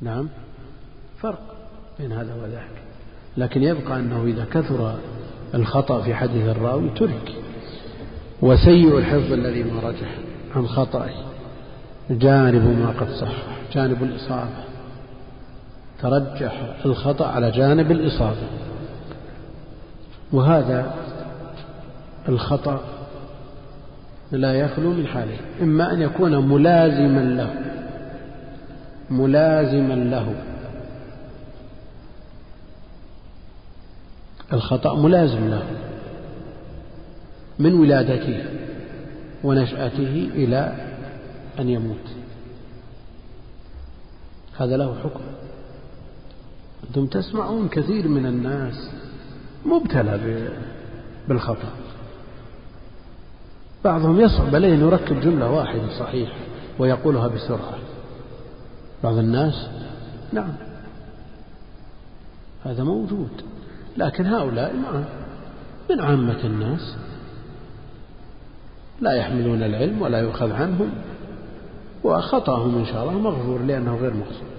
نعم. فرق بين هذا وذاك. لكن يبقى أنه إذا كثر الخطأ في حديث الراوي ترك. وسيء الحفظ الذي ما رجح عن خطأه. جانب ما قد صح جانب الإصابة. ترجح الخطأ على جانب الإصابة. وهذا الخطأ لا يخلو من حالين إما أن يكون ملازما له. ملازما له. الخطأ ملازم له. من ولادته ونشأته إلى أن يموت. هذا له حكم. أنتم تسمعون كثير من الناس مبتلى بالخطأ. بعضهم يصعب عليه أن يركب جملة واحدة صحيحة ويقولها بسرعة. بعض الناس. نعم. هذا موجود. لكن هؤلاء ما من عامة الناس. لا يحملون العلم ولا يؤخذ عنهم. وخطأهم إن شاء الله مغفور لأنه غير مقصود.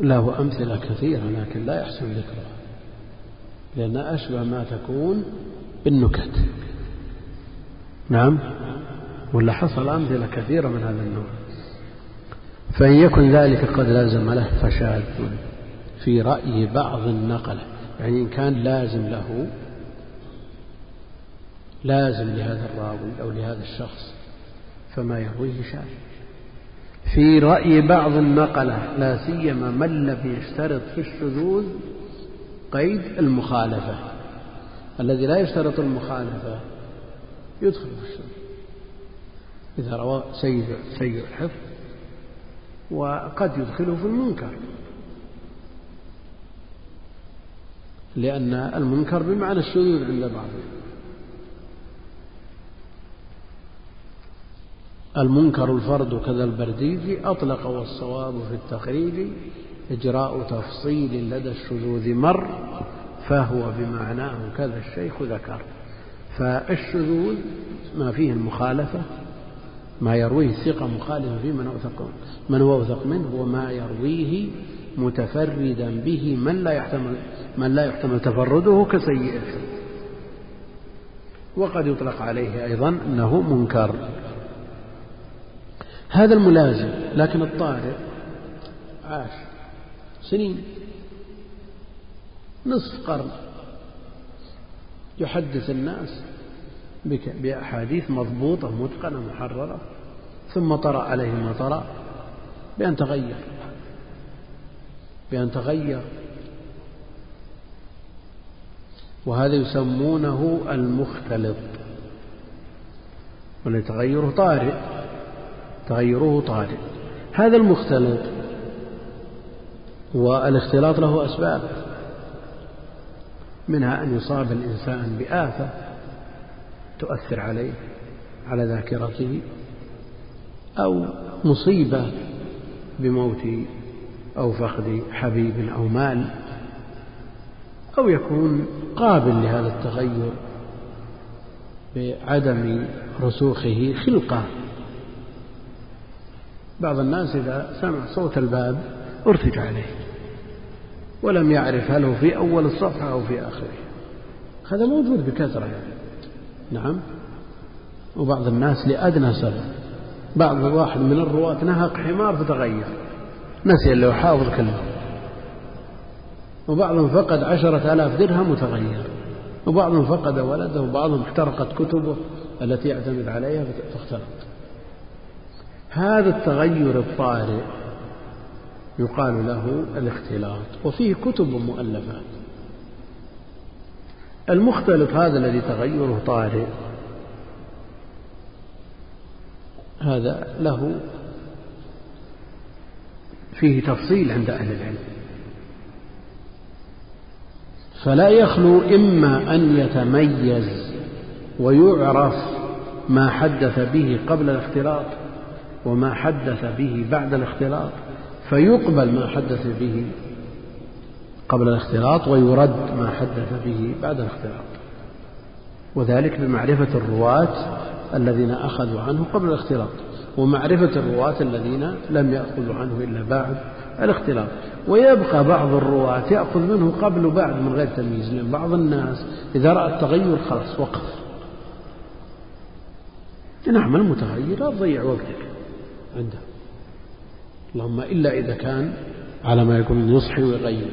له أمثلة كثيرة لكن لا يحسن ذكرها. لأن أشبه ما تكون بالنكت. نعم. ولا حصل أمثلة كثيرة من هذا النوع. فإن يكن ذلك قد لازم له فشاذ في رأي بعض النقلة. يعني إن كان لازم له لازم لهذا الراوي أو لهذا الشخص فما يرويه شاذ. في رأي بعض النقلة لا سيما من لم يشترط في الشذوذ قيد المخالفة. الذي لا يشترط المخالفة يدخل في الشذوذ إذا روى سيء سيء الحفظ وقد يدخله في المنكر. لأن المنكر بمعنى الشذوذ عند بعضهم المنكر الفرد كذا البرديجي أطلق والصواب في التخريج إجراء تفصيل لدى الشذوذ مر فهو بمعناه كذا الشيخ ذكر. فالشذوذ ما فيه المخالفة ما يرويه الثقة مخالفا في من أوثق من هو أوثق منه وما يرويه متفردا به من لا يحتمل من لا يحتمل تفرده كسيء وقد يطلق عليه أيضا أنه منكر. هذا الملازم لكن الطارئ عاش سنين نصف قرن. يحدث الناس بأحاديث مضبوطة متقنة محررة ثم طرأ عليه ما طرأ بأن تغير. بأن تغير. وهذا يسمونه المختلط. ولتغيره طارئ. تغيره طارئ. هذا المختلط والاختلاط له أسباب. منها أن يصاب الإنسان بآفة تؤثر عليه على ذاكرته أو مصيبة بموت أو فقد حبيب أو مال أو يكون قابل لهذا التغير بعدم رسوخه خلقة. بعض الناس إذا سمع صوت الباب ارتج عليه. ولم يعرف هل هو في أول الصفحة أو في آخره. هذا موجود بكثرة يعني. نعم. وبعض الناس لأدنى سبب. بعض واحد من الرواة نهق حمار فتغير. نسي اللي حافظ كله. وبعضهم فقد عشرة آلاف درهم وتغير. وبعضهم فقد ولده. وبعضهم احترقت كتبه التي يعتمد عليها فاختلط هذا التغير الطارئ يقال له الاختلاط. وفيه كتب مؤلفات المختلط هذا الذي تغيره طارئ. هذا له فيه تفصيل عند أهل العلم. فلا يخلو إما أن يتميز ويعرف ما حدث به قبل الاختلاط وما حدث به بعد الاختلاط. فيقبل ما حدث به قبل الاختلاط ويرد ما حدث به بعد الاختلاط. وذلك بمعرفة الرواة الذين أخذوا عنه قبل الاختلاط ومعرفة الرواة الذين لم يأخذوا عنه إلا بعد الاختلاط. ويبقى بعض الرواة يأخذ منه قبل وبعد من غير تمييز لأن بعض الناس إذا رأى التغير خلاص وقف. نعم المتغير لا تضيع وقتك عنده. اللهم إلا إذا كان على ما يكون يصحي ويغير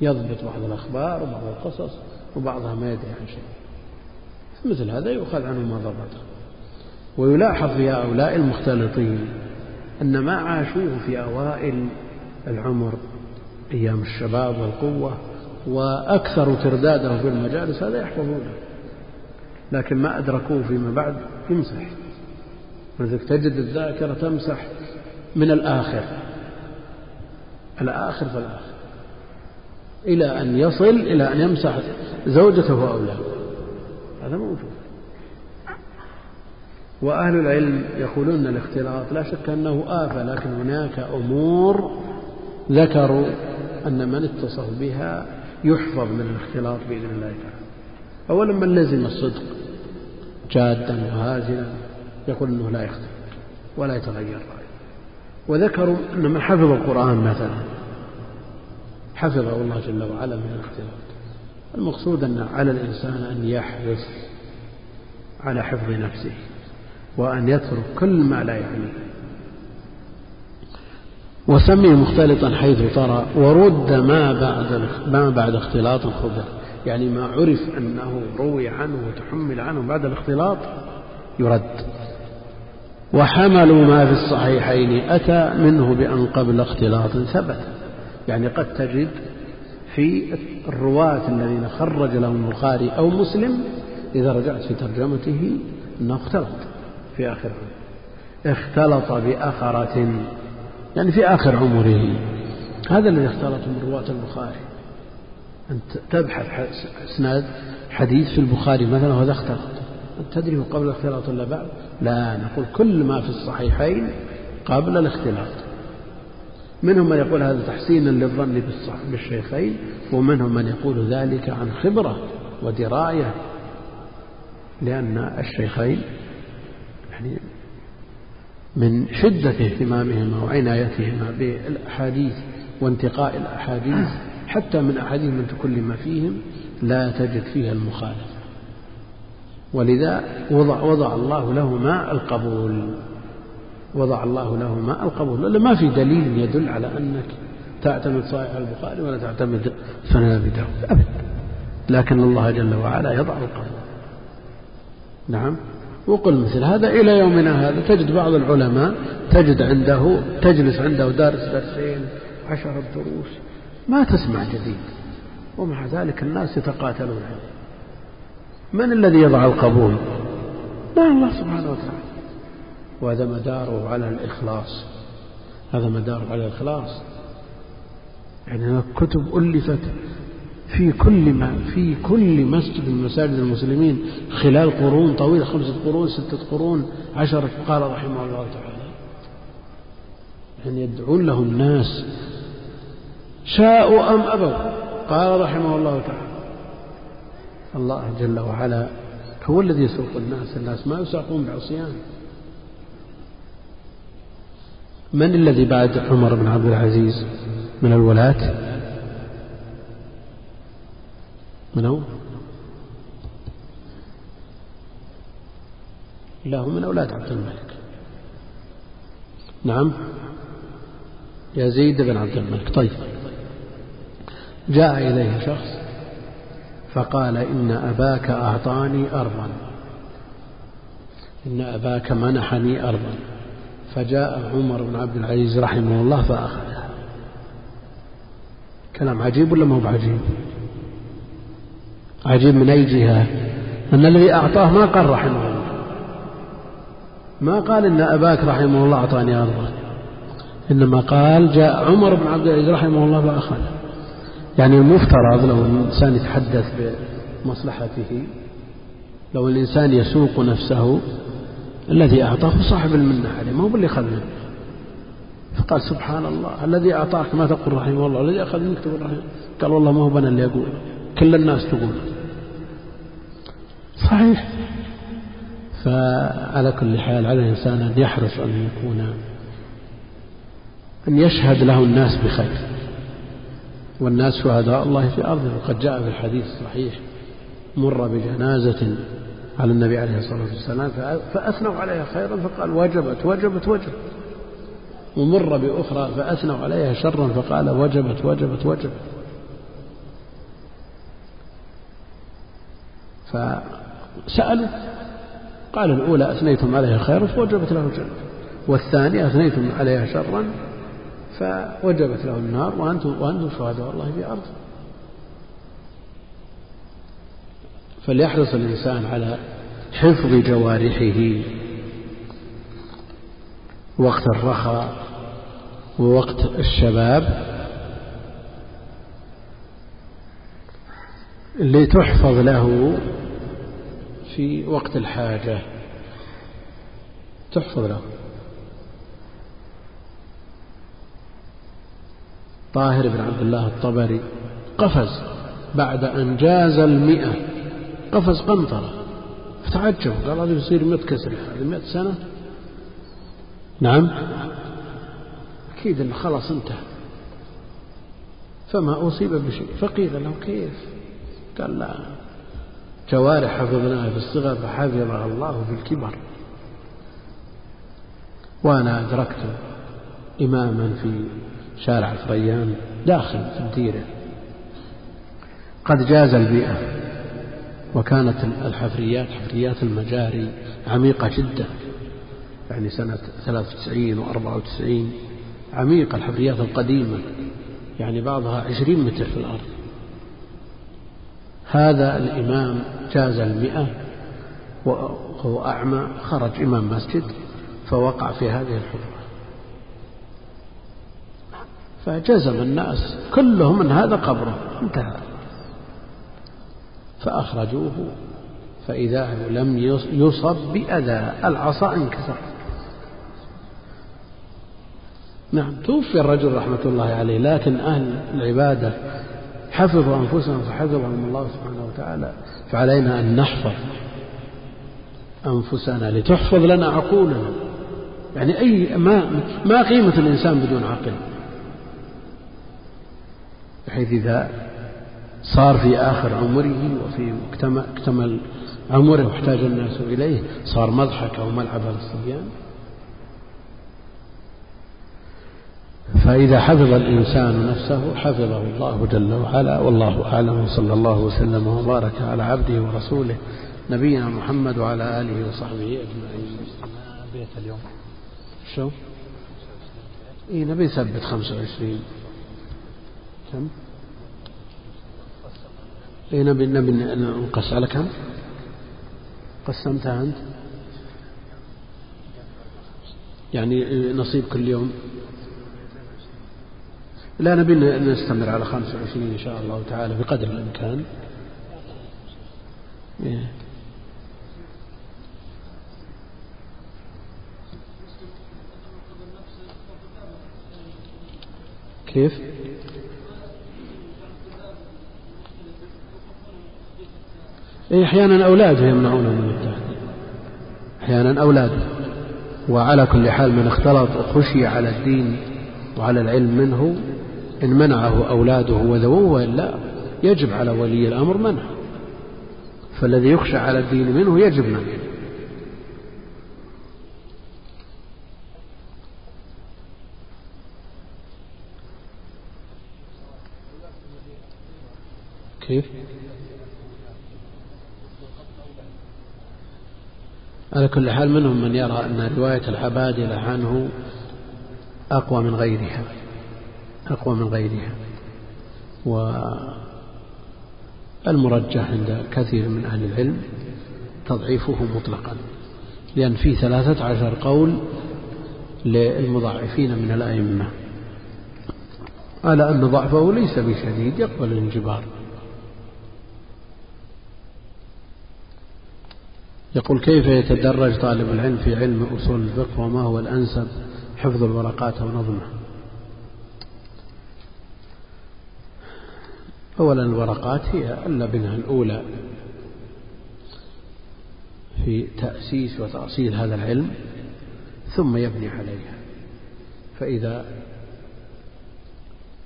يضبط بعض الأخبار وبعض القصص وبعضها ما يدري عن شيء. مثل هذا يؤخذ عنه ما ضبطه ويلاحظ في هؤلاء المختلطين أن ما عاشوه في أوائل العمر أيام الشباب والقوة وأكثر ترداده في المجالس هذا يحفظونه. لكن ما أدركوه فيما بعد يمسح. ولذلك تجد الذاكرة تمسح. من الآخر. الآخر فالآخر. إلى أن يصل إلى أن يمسح زوجته وأولاده هذا موجود. وأهل العلم يقولون الاختلاط لا شك أنه آفة لكن هناك أمور ذكروا أن من اتصف بها يحفظ من الاختلاط بإذن الله تعالى. أولا من لزم الصدق جادا وهازلا يقول أنه لا يختلط ولا يتغير رأيه. وذكروا أن من حفظ القرآن مثلا. حفظه الله جل وعلا من الاختلاط. المقصود أن على الإنسان أن يحرص على حفظ نفسه وأن يترك كل ما لا يعنيه. وسمي مختلطا حيث ترى ورد ما بعد ما بعد اختلاط خبر يعني ما عرف أنه روي عنه وتحمل عنه بعد الاختلاط يرد. وحملوا ما في الصحيحين. أتى منه بأن قبل اختلاط ثبت. يعني قد تجد في الرواة الذين خرج لهم البخاري أو مسلم إذا رجعت في ترجمته أنه اختلط في آخر اختلط بأخرة. يعني في آخر عمره. هذا الذي اختلط من رواة البخاري. أنت تبحث إسناد حديث في البخاري مثلا وهذا اختلط. تدري قبل الاختلاط ولا بعد؟ لا نقول كل ما في الصحيحين قبل الاختلاط. منهم من يقول هذا تحسينا للظن بالشيخين ومنهم من يقول ذلك عن خبرة ودراية لأن الشيخين يعني من شدة اهتمامهما وعنايتهما بالأحاديث وانتقاء الأحاديث حتى من أحاديث من تكلم فيهم لا تجد فيها المخالفة. ولذا وضع, وضع الله لهما القبول. وضع الله لهما القبول. لأن ما في دليل يدل على أنك تعتمد صحيح البخاري ولا تعتمد سنن أبي داود. أبدا. لكن الله جل وعلا يضع القبول. نعم. وقل مثل هذا إلى يومنا هذا. تجد بعض العلماء تجد عنده تجلس عنده دارس درسين عشرة دروس ما تسمع جديد. ومع ذلك الناس يتقاتلون عليه. من الذي يضع القبول؟ لا الله سبحانه وتعالى. وهذا مداره على الإخلاص. هذا مداره على الإخلاص. يعني كتب ألفت في كل ما في كل مسجد من مساجد المسلمين خلال قرون طويلة خمسة قرون ستة قرون عشرة قال رحمه الله تعالى. يعني يدعون له الناس شاءوا أم أبوا؟ قال رحمه الله تعالى. الله جل وعلا هو الذي يسوق الناس الناس ما يساقون بعصيان. من الذي بعد عمر بن عبد العزيز؟ من الولاة؟ من هو؟ لا هو من أولاد عبد الملك. نعم. يزيد بن عبد الملك. طيب. جاء إليه شخص فقال إن أباك أعطاني أرضا. إن أباك منحني أرضا. فجاء عمر بن عبد العزيز رحمه الله فأخذها. كلام عجيب ولا ما هو بعجيب؟ عجيب من أي جهة؟ أن الذي أعطاه ما قال رحمه الله. ما قال إن أباك رحمه الله أعطاني أرضا. إنما قال جاء عمر بن عبد العزيز رحمه الله فأخذ يعني المفترض لو الإنسان يتحدث بمصلحته لو الإنسان يسوق نفسه الذي أعطاه صاحب المنة عليه ما هو باللي أخذ منه فقال سبحان الله الذي أعطاك ما تقول رحمه الله الذي أخذ منك تقول رحمه قال والله ما هو أنا اللي أقول كل الناس تقول. صحيح. فعلى كل حال على الإنسان أن يحرص أن يكون أن يشهد له الناس بخير. والناس شهداء الله في أرضه وقد جاء في الحديث الصحيح مر بجنازة على النبي عليه الصلاة والسلام فأثنوا عليها خيرا فقال وجبت وجبت وجبت. ومر بأخرى فأثنوا عليها شرا فقال وجبت وجبت وجبت. فسألوا قال الأولى أثنيتم عليها خيرا فوجبت له الجنة والثانية أثنيتم عليها شرا فوجبت له النار وأنتم وأنتم شهداء الله في أرض. فليحرص الإنسان على حفظ جوارحه وقت الرخاء ووقت الشباب لتحفظ له في وقت الحاجة. تحفظ له. طاهر بن عبد الله الطبري قفز بعد أن جاز المئة قفز قنطرة. فتعجب قال هذا يصير مئة كسر هذه مئة سنة؟ نعم. أكيد أنه خلاص انتهى. فما أصيب بشيء. فقيل له كيف؟ قال لا. جوارح حفظناها في الصغر فحفظها الله في الكبر. وأنا أدركت إماما في شارع الفريان داخل في الديرة. قد جاز البيئة وكانت الحفريات حفريات المجاري عميقة جدا. يعني سنة 93 و 94 عميقة الحفريات القديمة. يعني بعضها 20 متر في الأرض. هذا الإمام جاز المئة وهو أعمى خرج إمام مسجد فوقع في هذه الحفرة. فجزم الناس كلهم أن هذا قبره. انتهى. فأخرجوه. فإذا لم يصب بأذى. العصا انكسر. نعم توفي الرجل رحمة الله عليه لكن أهل العبادة حفظوا أنفسهم فحفظهم الله سبحانه وتعالى. فعلينا أن نحفظ أنفسنا لتحفظ لنا عقولنا. يعني أي ما ما قيمة الإنسان بدون عقل؟ بحيث إذا صار في آخر عمره وفي اكتمل عمره واحتاج الناس إليه صار مضحك أو ملعب للصبيان فإذا حفظ الإنسان نفسه حفظه الله جل وعلا والله أعلم صلى الله وسلم وبارك على عبده ورسوله نبينا محمد وعلى آله وصحبه أجمعين بيت اليوم شو؟ إيه نبي نثبت 25 كم؟ إيه نبي نبي نقص على كم؟ قسمتها أنت؟ يعني نصيب كل يوم لا نبي نستمر على 25 إن شاء الله تعالى بقدر الإمكان إيه. كيف؟ أحيانا أولاده يمنعونه من التحديد أحيانا أولاده وعلى كل حال من اختلط خشي على الدين وعلى العلم منه إن منعه أولاده وذووه وإلا يجب على ولي الأمر منعه فالذي يخشى على الدين منه يجب منعه كيف؟ على كل حال منهم من يرى أن رواية العبادلة عنه أقوى من غيرها أقوى من غيرها والمرجح عند كثير من أهل العلم تضعيفه مطلقا لأن في ثلاثة عشر قول للمضاعفين من الأئمة على أن ضعفه ليس بشديد يقبل الانجبار. يقول كيف يتدرج طالب العلم في علم أصول الفقه وما هو الأنسب حفظ الورقات أو نظمها أولا الورقات هي اللبنة الأولى في تأسيس وتأصيل هذا العلم ثم يبني عليها. فإذا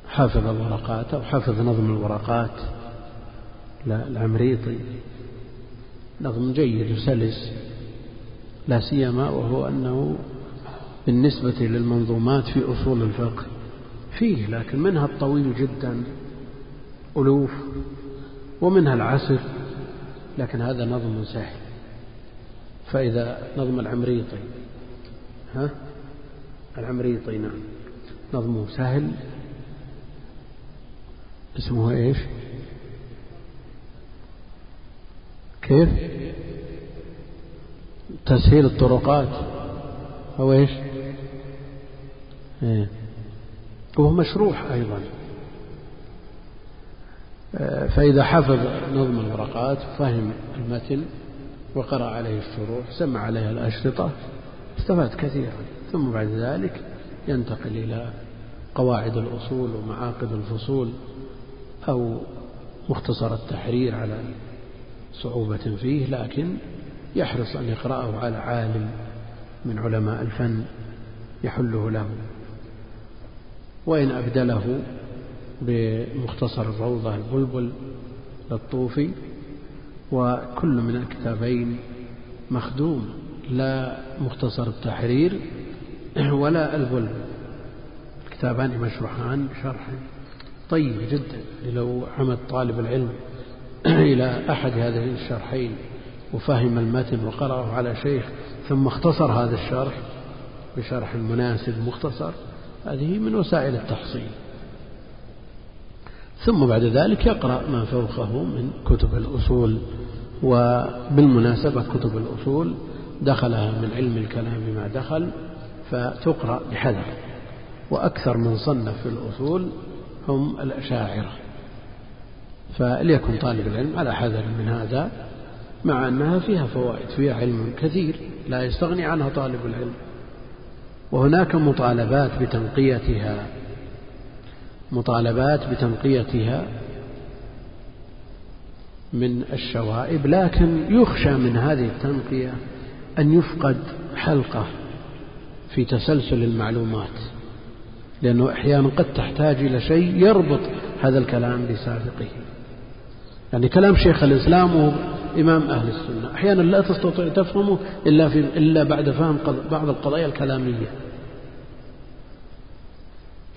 حافظ الورقات أو حفظ نظم الورقات العمريطي نظم جيد وسلس لا سيما وهو أنه بالنسبة للمنظومات في أصول الفقه. فيه لكن منها الطويل جدا ألوف ومنها العسر لكن هذا نظم سهل. فإذا نظم العمريطي ها؟ العمريطي نعم. نظمه سهل. اسمه إيش؟ كيف؟ تسهيل الطرقات. أو إيش؟ إيه. وهو مشروح أيضا. آه، فإذا حفظ نظم الورقات فهم المتن وقرأ عليه الشروح سمع عليها الأشرطة استفاد كثيرا. ثم بعد ذلك ينتقل إلى قواعد الأصول ومعاقد الفصول أو مختصر التحرير على صعوبة فيه لكن يحرص أن يقرأه على عالم من علماء الفن يحله له. وإن أبدله بمختصر الروضة البلبل للطوفي وكل من الكتابين مخدوم لا مختصر التحرير ولا البلبل. الكتابان مشروحان بشرح طيب جدا لو عمد طالب العلم إلى أحد هذين الشرحين وفهم المتن وقرأه على شيخ ثم اختصر هذا الشرح بشرح مناسب مختصر. هذه من وسائل التحصيل. ثم بعد ذلك يقرأ ما فوقه من كتب الأصول وبالمناسبة كتب الأصول دخلها من علم الكلام ما دخل فتقرأ بحذر. وأكثر من صنف في الأصول هم الأشاعرة. فليكن طالب العلم على حذر من هذا مع أنها فيها فوائد فيها علم كثير لا يستغني عنها طالب العلم. وهناك مطالبات بتنقيتها مطالبات بتنقيتها من الشوائب لكن يخشى من هذه التنقية أن يفقد حلقة في تسلسل المعلومات لأنه أحيانا قد تحتاج إلى شيء يربط هذا الكلام بسابقه. يعني كلام شيخ الإسلام وهو إمام أهل السنة. أحيانا لا تستطيع تفهمه إلا, في إلا بعد فهم بعض القضايا الكلامية.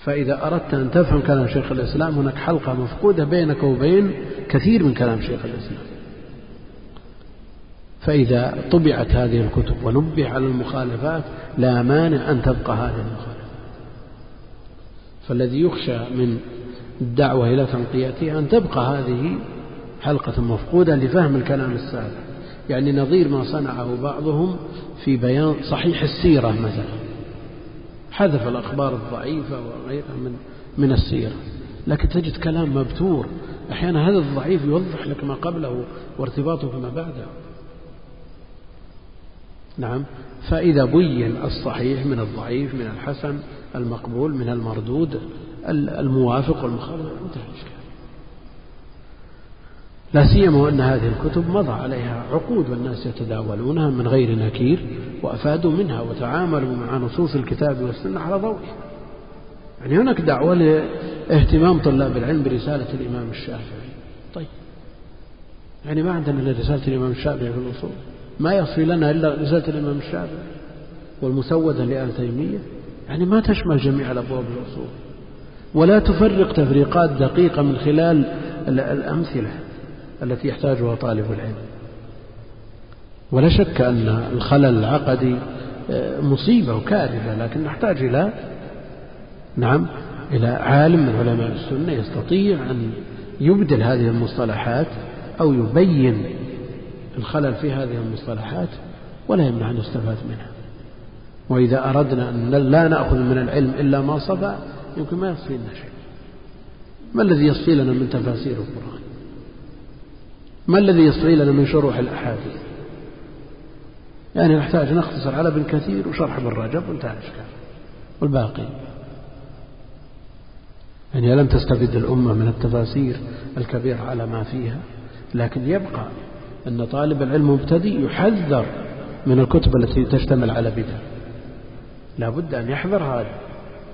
فإذا أردت أن تفهم كلام شيخ الإسلام هناك حلقة مفقودة بينك وبين كثير من كلام شيخ الإسلام. فإذا طبعت هذه الكتب ونبه على المخالفات لا مانع أن تبقى هذه المخالفات فالذي يخشى من الدعوة إلى تنقيتها أن تبقى هذه حلقة مفقودة لفهم الكلام السابق. يعني نظير ما صنعه بعضهم في بيان صحيح السيرة مثلا. حذف الأخبار الضعيفة وغيرها من من السيرة. لكن تجد كلام مبتور. أحيانا هذا الضعيف يوضح لك ما قبله وارتباطه بما بعده. نعم. فإذا بين الصحيح من الضعيف من الحسن المقبول من المردود الموافق والمخالف انتهى الإشكال. لا سيما وأن هذه الكتب مضى عليها عقود والناس يتداولونها من غير نكير وأفادوا منها وتعاملوا مع نصوص الكتاب والسنة على ضوئها يعني هناك دعوة لاهتمام طلاب العلم برسالة الإمام الشافعي. طيب. يعني ما عندنا إلا رسالة الإمام الشافعي في الأصول. ما يصفي لنا إلا رسالة الإمام الشافعي والمسودة لآل تيمية. يعني ما تشمل جميع الأبواب الأصول. ولا تفرق تفريقات دقيقة من خلال الأمثلة. التي يحتاجها طالب العلم. ولا شك أن الخلل العقدي آه، مصيبة وكارثة لكن نحتاج إلى نعم إلى عالم من علماء السنة يستطيع أن يبدل هذه المصطلحات أو يبين الخلل في هذه المصطلحات ولا يمنع أن يستفاد منها. وإذا أردنا أن لا نأخذ من العلم إلا ما صفى يمكن ما يصفي لنا شيء. ما الذي يصفي لنا من تفاسير القرآن؟ ما الذي يصفي لنا من شروح الأحاديث؟ يعني نحتاج نختصر على ابن كثير وشرح ابن رجب وانتهى الإشكال. والباقي؟ يعني لم تستفد الأمة من التفاسير الكبيرة على ما فيها؟ لكن يبقى أن طالب العلم مبتدئ يحذر من الكتب التي تشتمل على بدع لا بد أن يحذر هذا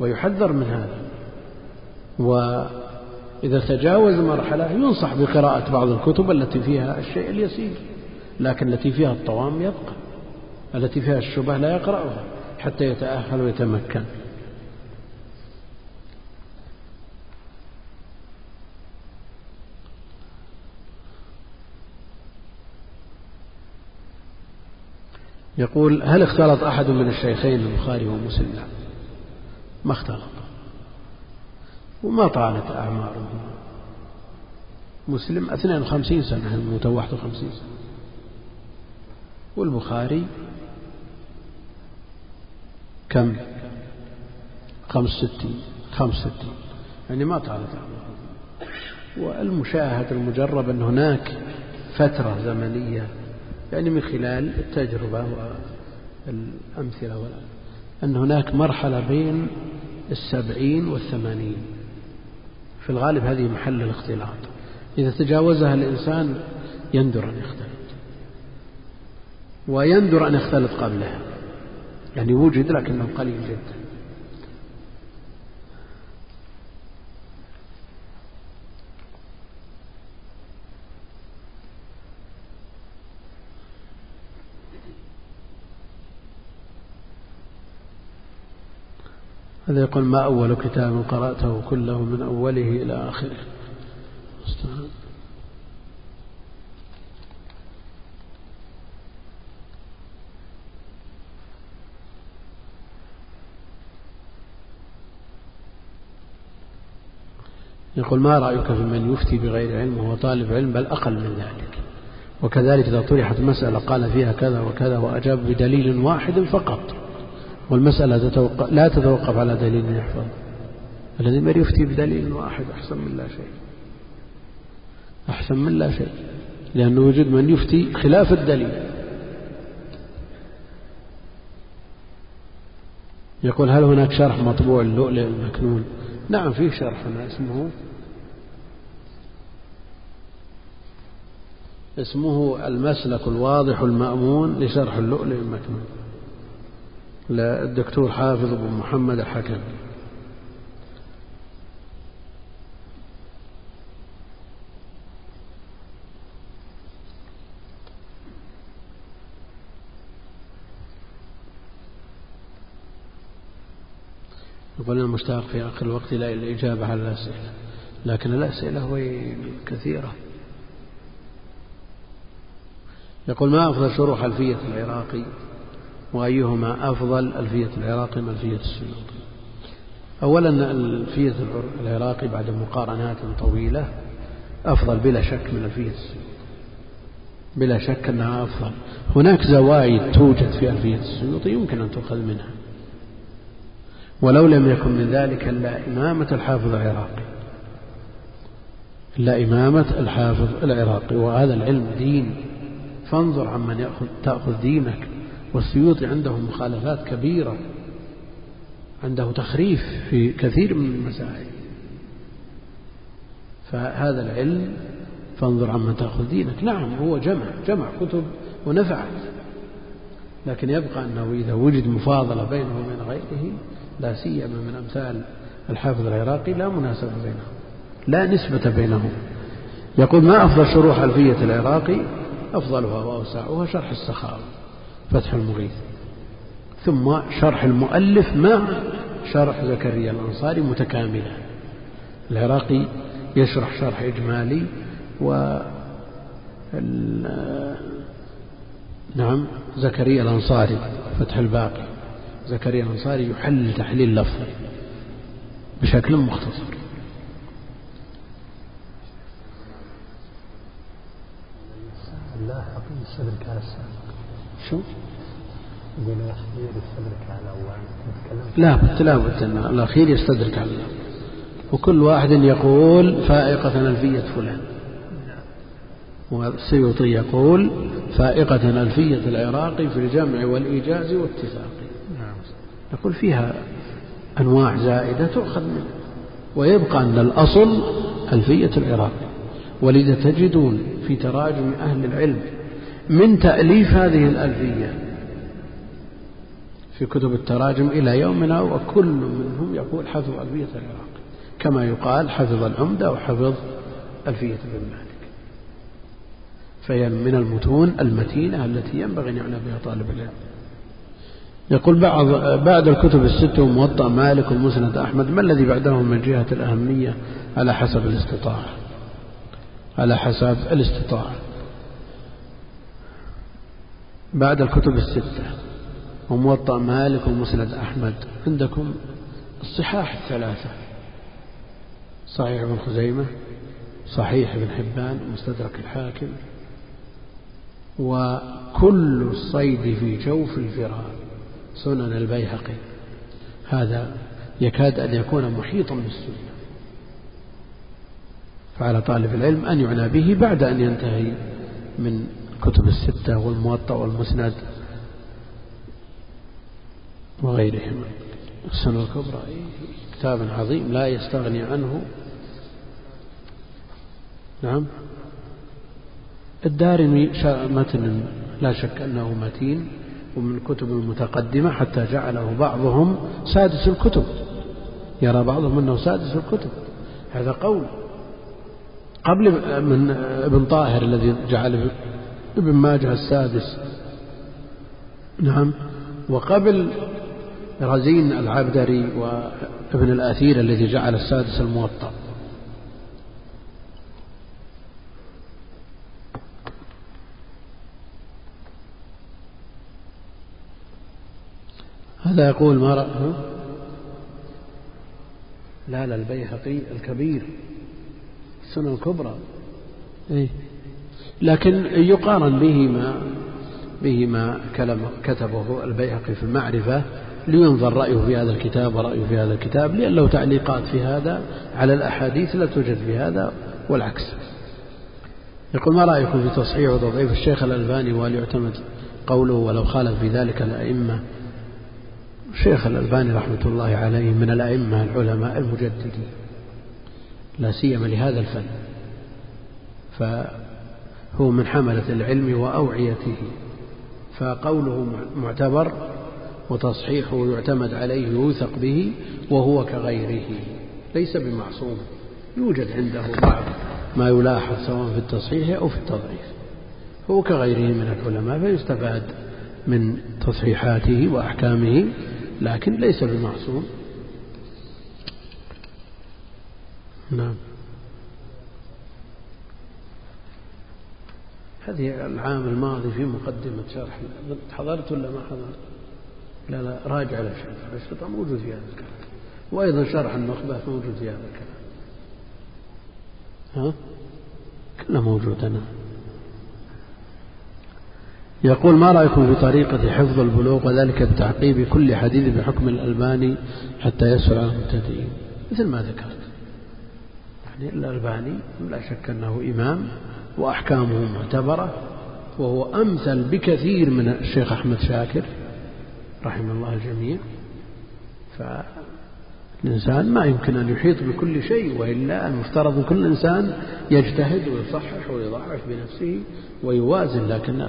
ويحذر من هذا. وإذا تجاوز مرحلة ينصح بقراءة بعض الكتب التي فيها الشيء اليسير لكن التي فيها الطوام يبقى التي فيها الشبه لا يقرأها حتى يتأهل ويتمكن. يقول هل اختلط أحد من الشيخين البخاري ومسلم؟ ما اختلط. وما طالت أعمارهم مسلم 52 سنة الموتى 51 سنة. والبخاري كم؟ خمس ستين خمس ستين. يعني ما طالت أعمارهم والمشاهد المجرب أن هناك فترة زمنية يعني من خلال التجربة والأمثلة أن هناك مرحلة بين السبعين والثمانين. في الغالب هذه محل الاختلاط. إذا تجاوزها الإنسان يندر أن يختلط. ويندر أن يختلط قبلها. يعني وجد لكنه قليل جدا. هذا يقول ما أول كتاب قرأته كله من أوله إلى آخره. يقول ما رأيك في من يفتي بغير علم وهو طالب علم بل أقل من ذلك؟ وكذلك إذا طرحت مسألة قال فيها كذا وكذا وأجاب بدليل واحد فقط. والمسألة تتوقع لا تتوقف على دليل يحفظ. الذي ما يفتي بدليل واحد أحسن من لا شيء. أحسن من لا شيء. لأنه يوجد من يفتي خلاف الدليل. يقول هل هناك شرح مطبوع اللؤلؤ المكنون؟ نعم فيه شرح اسمه اسمه المسلك الواضح المأمون لشرح اللؤلؤ المكنون. للدكتور حافظ بن محمد الحكم. يقول المشتاق في آخر الوقت إلى الإجابة على الأسئلة لكن الأسئلة وين كثيرة. يقول ما أفضل شروح ألفية العراقي وأيهما أفضل ألفية العراقي من ألفية السيوطي أولا ألفية العراقي بعد مقارنات طويلة أفضل بلا شك من ألفية السيوطي بلا شك أنها أفضل. هناك زوايد توجد في ألفية السيوطي يمكن أن تؤخذ منها. ولو لم يكن من ذلك إلا إمامة الحافظ العراقي. إلا إمامة الحافظ العراقي. وهذا العلم دين. فانظر عمن يأخذ تأخذ دينك. والسيوطي عنده مخالفات كبيرة عنده تخريف في كثير من المسائل. فهذا العلم فانظر عمن تأخذ دينك. نعم هو جمع جمع كتب ونفعت لكن يبقى أنه إذا وجد مفاضلة بينه وبين غيره لا سيما من أمثال الحافظ العراقي لا مناسبة بينهم لا نسبة بينهم. يقول ما أفضل شروح ألفية العراقي؟ أفضلها وأوسعها شرح السخاوي. فتح المغيث. ثم شرح المؤلف مع شرح زكريا الأنصاري متكاملا. العراقي يشرح شرح إجمالي و نعم زكريا الأنصاري فتح الباقي. زكريا الأنصاري يحلل تحليل لفظي بشكل مختصر. لا حقيقي صدرك على السابق شو؟ يقول الأخير يستدرك على الأول. لا بد لا بد أن الأخير يستدرك على الأول. وكل واحد يقول فائقة ألفية فلان. والسيوطي يقول فائقة ألفية العراقي في الجمع والإيجاز والاتفاق. نقول فيها أنواع زائدة تؤخذ منه ويبقى أن الأصل ألفية العراقي. ولذا تجدون في تراجم أهل العلم من تأليف هذه الألفية. في كتب التراجم إلى يومنا وكل منهم يقول حفظ ألفية العراق كما يقال حفظ العمدة وحفظ ألفية بن مالك. فهي من المتون المتينة التي ينبغي أن يعنى بها طالب العلم. يقول بعض بعد الكتب الست وموطأ مالك ومسند أحمد ما الذي بعدهم من جهة الأهمية على حسب الاستطاعة؟ على حسب الاستطاعة. بعد الكتب الستة. وموطأ مالك ومسند أحمد. عندكم الصحاح الثلاثة. صحيح ابن خزيمة صحيح ابن حبان مستدرك الحاكم. وكل الصيد في جوف الفرار. سنن البيهقي. هذا يكاد أن يكون محيطا بالسنة. فعلى طالب العلم أن يعنى به بعد أن ينتهي من كتب الستة والموطأ والمسند وغيرهما. السنة الكبرى. كتاب عظيم لا يستغني عنه. نعم. الدارمي متن لا شك أنه متين ومن الكتب المتقدمة حتى جعله بعضهم سادس الكتب. يرى بعضهم أنه سادس الكتب. هذا قول. قبل من ابن طاهر الذي جعل ابن ماجه السادس. نعم. وقبل رزين العبدري وابن الأثير الذي جعل السادس الموطأ. هذا يقول ما رأى لا لا البيهقي الكبير السنة الكبرى. إيه؟ لكن يقارن به ما به ما كتبه البيهقي في المعرفة لينظر رأيه في هذا الكتاب ورأيه في هذا الكتاب لأن له تعليقات في هذا على الأحاديث لا توجد في هذا والعكس. يقول ما رأيكم في تصحيح وتضعيف الشيخ الألباني وهل يعتمد قوله ولو خالف في ذلك الأئمة؟ الشيخ الألباني رحمة الله عليه من الأئمة العلماء المجددين لا سيما لهذا الفن. فهو من حملة العلم وأوعيته فقوله معتبر وتصحيحه يعتمد عليه ويوثق به وهو كغيره ليس بمعصوم يوجد عنده بعض ما يلاحظ سواء في التصحيح أو في التضعيف هو كغيره من العلماء فيستفاد من تصحيحاته وأحكامه لكن ليس بمعصوم. نعم. هذه العام الماضي في مقدمة شرح حضرت ولا ما حضرت؟ لا لا راجع الأشرطة الأشرطة موجود في هذا الكلام. وأيضا شرح النخبة موجود في هذا الكلام. ها؟ كله موجود أنا يقول ما رأيكم في طريقة حفظ البلوغ وذلك بتعقيب كل حديث بحكم الألباني حتى يسهل على المبتدئين؟ مثل ما ذكرت. يعني الألباني لا شك أنه إمام. وأحكامه معتبرة وهو أمثل بكثير من الشيخ أحمد شاكر رحم الله الجميع. فالإنسان ما يمكن أن يحيط بكل شيء وإلا المفترض كل إنسان يجتهد ويصحح ويضعف بنفسه ويوازن لكن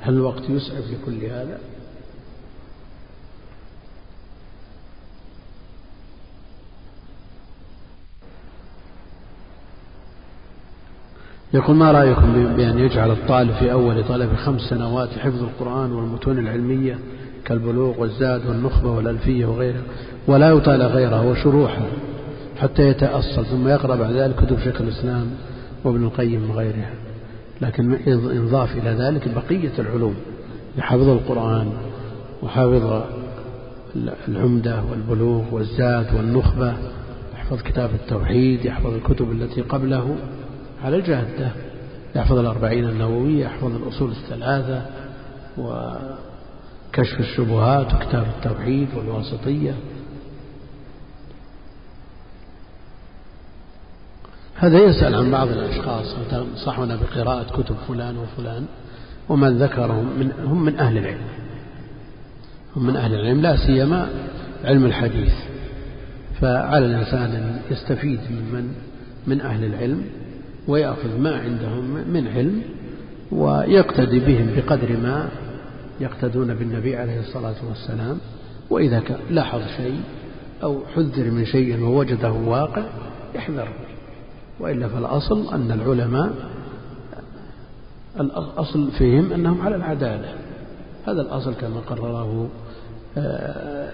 هل الوقت يسعف لكل هذا؟ يقول ما رأيكم بأن يجعل الطالب في أول طلب خمس سنوات حفظ القرآن والمتون العلمية كالبلوغ والزاد والنخبة والألفية وغيرها ولا يطالع غيرها وشروحها حتى يتأصل ثم يقرأ بعد ذلك كتب شيخ الإسلام وابن القيم وغيرها. لكن ينضاف إلى ذلك بقية العلوم يحفظ القرآن وحافظ العمدة والبلوغ والزاد والنخبة يحفظ كتاب التوحيد يحفظ الكتب التي قبله على الجادة. يحفظ الأربعين النووية يحفظ الأصول الثلاثة وكشف الشبهات وكتاب التوحيد والواسطية. هذا يسأل عن بعض الأشخاص تنصحنا بقراءة كتب فلان وفلان ومن ذكرهم من هم من أهل العلم. هم من أهل العلم لا سيما علم الحديث. فعلى الإنسان أن يستفيد من من أهل العلم. ويأخذ ما عندهم من علم ويقتدي بهم بقدر ما يقتدون بالنبي عليه الصلاة والسلام. وإذا لاحظ شيء أو حذر من شيء ووجده واقع يحذر. وإلا فالأصل أن العلماء الأصل فيهم أنهم على العدالة. هذا الأصل كما قرره آه،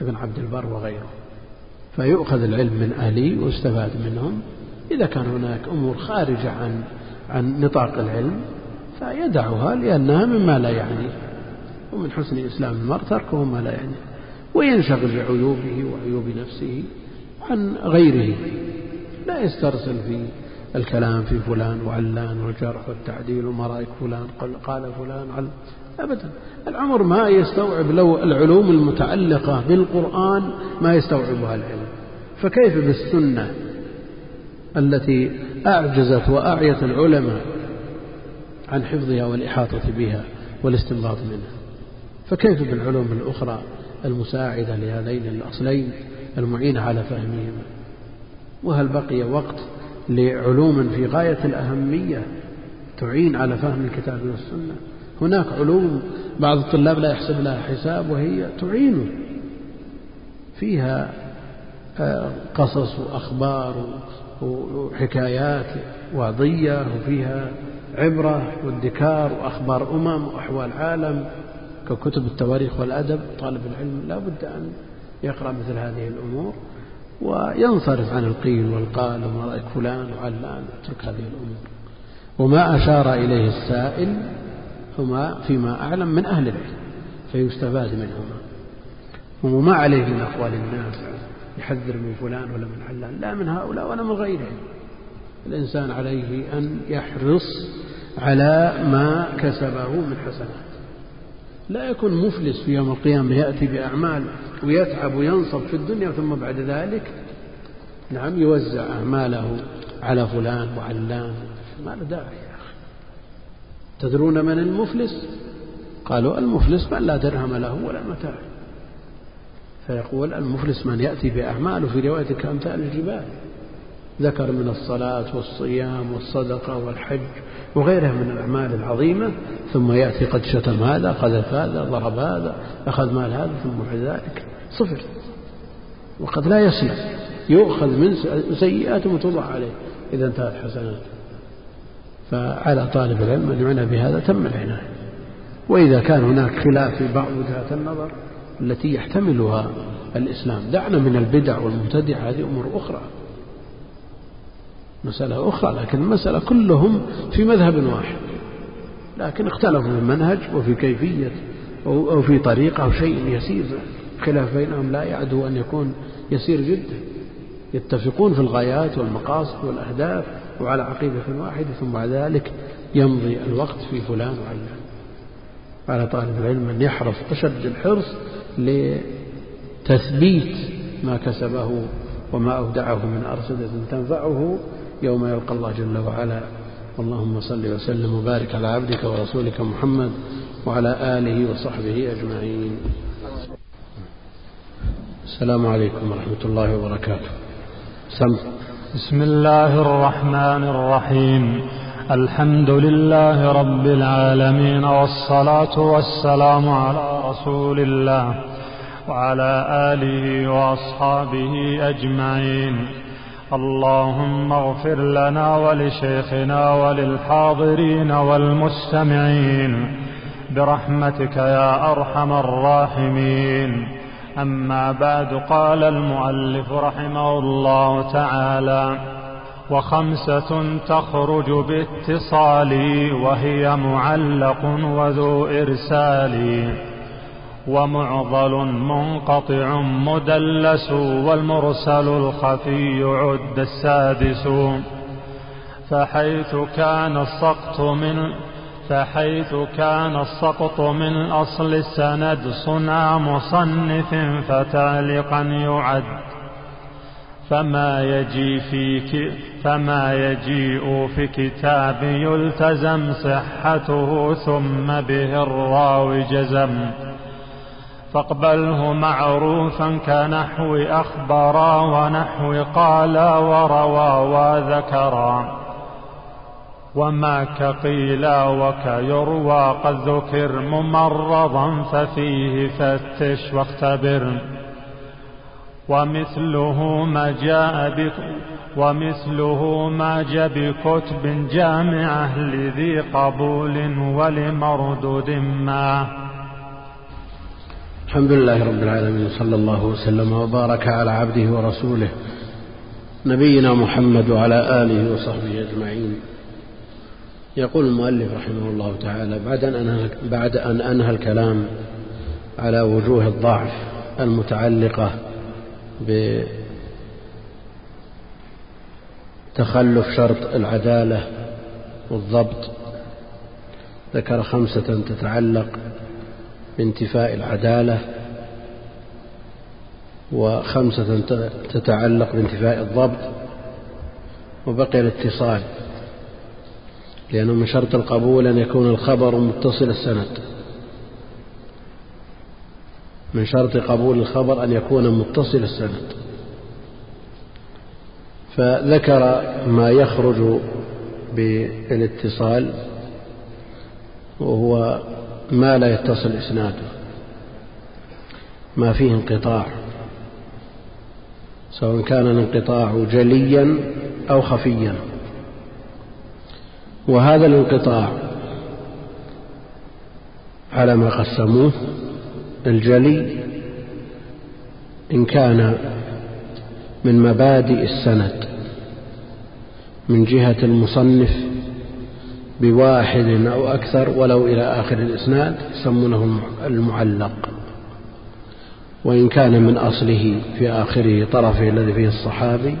ابن عبد البر وغيره. فيؤخذ العلم من أهله ويستفاد منهم. إذا كان هناك أمور خارجة عن عن نطاق العلم فيدعها لأنها مما لا يعني. ومن حسن إسلام المرء تركه ما لا يعني. وينشغل بعيوبه وعيوب نفسه عن غيره. لا يسترسل في الكلام في فلان وعلان والجرح والتعديل ومرائك فلان قال فلان أبدا. العمر ما يستوعب لو العلوم المتعلقة بالقرآن ما يستوعبها العلم. فكيف بالسنة التي أعجزت وأعيت العلماء عن حفظها والإحاطة بها والاستنباط منها؟ فكيف بالعلوم الأخرى المساعدة لهذين الأصلين المعينة على فهمهما وهل بقي وقت لعلوم في غاية الأهمية تعين على فهم الكتاب والسنة؟ هناك علوم بعض الطلاب لا يحسب لها حساب وهي تعينه. فيها آه، قصص وأخبار وحكايات وعظية وفيها عبرة وادكار وأخبار أمم وأحوال عالم. ككتب التواريخ والأدب طالب العلم لا بد أن يقرأ مثل هذه الأمور وينصرف عن القيل والقال وما رأيك فلان وعلان اترك هذه الأمور. وما أشار إليه السائل هما فيما أعلم من أهل العلم فيستفاد منهما. وما عليه من أقوال الناس يحذر من فلان ولا من علان. لا من هؤلاء ولا من غيرهم. الإنسان عليه أن يحرص على ما كسبه من حسنات. لا يكون مفلس في يوم القيامة يأتي بأعمال ويتعب وينصب في الدنيا ثم بعد ذلك نعم يوزع أعماله على فلان وعلان. ما له داعي. تدرون من المفلس؟ قالوا المفلس من لا درهم له ولا متاع. فيقول المفلس من يأتي بأعماله في رواية كأمثال الجبال. ذكر من الصلاة والصيام والصدقة والحج وغيرها من الأعمال العظيمة ثم يأتي قد شتم هذا قذف هذا ضرب هذا أخذ مال هذا ثم بعد ذلك صفر. وقد لا يسلم يؤخذ من سيئاته وتوضع عليه. إذا انتهت حسناته فعلى طالب العلم أن يعنى بهذا تم العناية. وإذا كان هناك خلاف في بعض وجهات النظر التي يحتملها الإسلام دعنا من البدع والمبتدع هذه أمور أخرى. مسألة أخرى لكن المسألة كلهم في مذهب واحد. لكن اختلفوا في المنهج وفي كيفية أو في طريقة أو شيء يسير. خلاف بينهم لا يعدو أن يكون يسير جدا. يتفقون في الغايات والمقاصد والأهداف. وعلى عقيدة واحدة ثم بعد ذلك يمضي الوقت في فلان وعلان. على طالب العلم أن يحرص أشد الحرص لتثبيت ما كسبه وما أودعه من أرصدة تنفعه يوم يلقى الله جل وعلا. اللهم صل وسلم وبارك على عبدك ورسولك محمد وعلى آله وصحبه أجمعين. السلام عليكم ورحمة الله وبركاته. سم. بسم الله الرحمن الرحيم. الحمد لله رب العالمين والصلاة والسلام على رسول الله وعلى آله وأصحابه أجمعين. اللهم اغفر لنا ولشيخنا وللحاضرين والمستمعين. برحمتك يا أرحم الراحمين. أما بعد قال المؤلف رحمه الله تعالى وخمسة تخرج باتصال وهي معلق وذو إرسال ومعضل منقطع مدلس والمرسل الخفي عد السادس. فحيث كان السقط من فحيث كان السقط من أصل السند صنع مصنف فتعلقا يعد. فما يجي في فما يجيء في كتاب يلتزم صحته ثم به الراوي جزم. فاقبله معروفا كنحو أخبرا ونحو قالا وروى وذكرا. وما كقيل وكيروى قد ذكر ممرضا ففيه فتش واختبر ومثله ما جاء ومثله ما جاء بكتب جامعة لذي قبول ولمردود ما. الحمد لله رب العالمين صلى الله وسلم وبارك على عبده ورسوله نبينا محمد وعلى آله وصحبه أجمعين. يقول المؤلف رحمه الله تعالى بعد أن أنهى, بعد أن أنهى الكلام على وجوه الضعف المتعلقة بتخلف شرط العدالة والضبط ذكر خمسة تتعلق بانتفاء العدالة وخمسة تتعلق بانتفاء الضبط وبقي الاتصال. لأنه من شرط القبول أن يكون الخبر متصل السند. من شرط قبول الخبر أن يكون متصل السند. فذكر ما يخرج بالاتصال وهو ما لا يتصل إسناده. ما فيه انقطاع. سواء كان الانقطاع جليا أو خفيا. وهذا الانقطاع على ما قسموه الجلي إن كان من مبادئ السند من جهة المصنف بواحد أو أكثر ولو إلى آخر الإسناد يسمونه المعلق. وإن كان من أصله في آخره طرفه الذي فيه الصحابي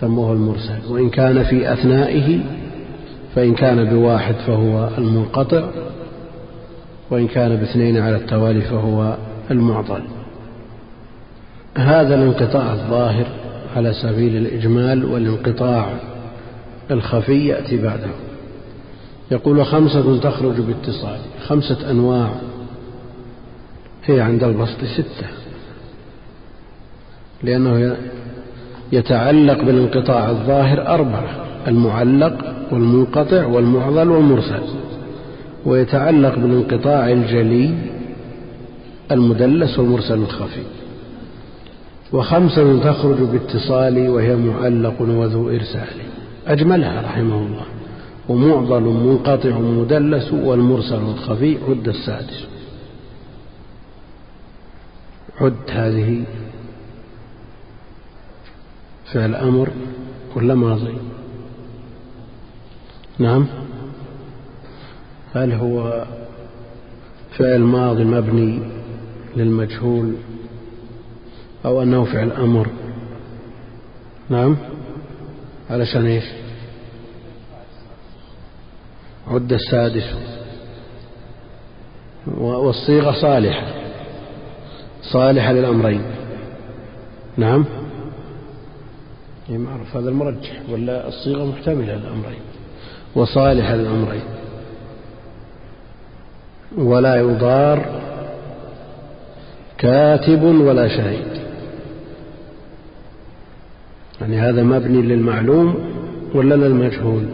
سموه المرسل. وإن كان في أثنائه فإن كان بواحد فهو المنقطع وإن كان باثنين على التوالي فهو المعضل هذا الانقطاع الظاهر على سبيل الإجمال والانقطاع الخفي يأتي بعده. يقول خمسة تخرج باتصال خمسة أنواع هي عند البسط ستة لأنه يتعلق بالانقطاع الظاهر أربعة المعلق والمنقطع والمعضل والمرسل. ويتعلق بالانقطاع الجلي المدلس والمرسل الخفي. وخمسة تخرج باتصال وهي معلق وذو إرسال. أجملها رحمه الله. ومعضل منقطع مدلس والمرسل الخفي عد السادس. عد هذه فعل أمر ولا ماضي. نعم؟ هل هو فعل ماضي مبني للمجهول أو أنه فعل أمر؟ نعم؟ علشان إيش؟ عد السادس. والصيغة صالحة. صالحة للأمرين. نعم؟ إيه، معروف هذا المرجح ولا الصيغة محتملة للأمرين وصالحة للأمرين ولا يضار كاتب ولا شهيد. يعني هذا مبني للمعلوم ولا للمجهول؟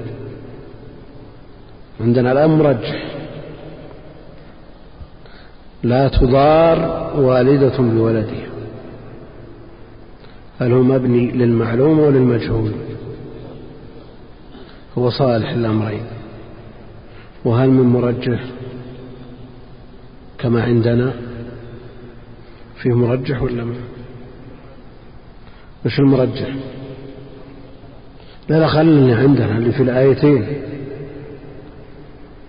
عندنا الآن مرجح. لا تضار والدة بولدها هل هو مبني للمعلوم وللمجهول هو صالح الأمرين. وهل من مرجح كما عندنا؟ فيه مرجح ولا ما؟ وش المرجح؟ لا لا خلني عندنا اللي في الآيتين.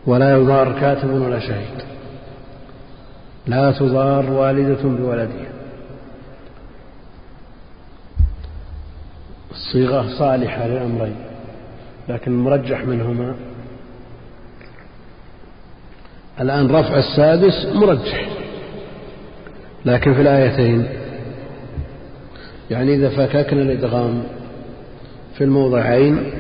ولا يضار كاتب ولا شهيد لا تضار والدة بولدها. الصيغة صالحة للأمرين لكن المرجح منهما. الآن رفع السادس مرجح لكن في الآيتين يعني إذا فككنا الإدغام في الموضعين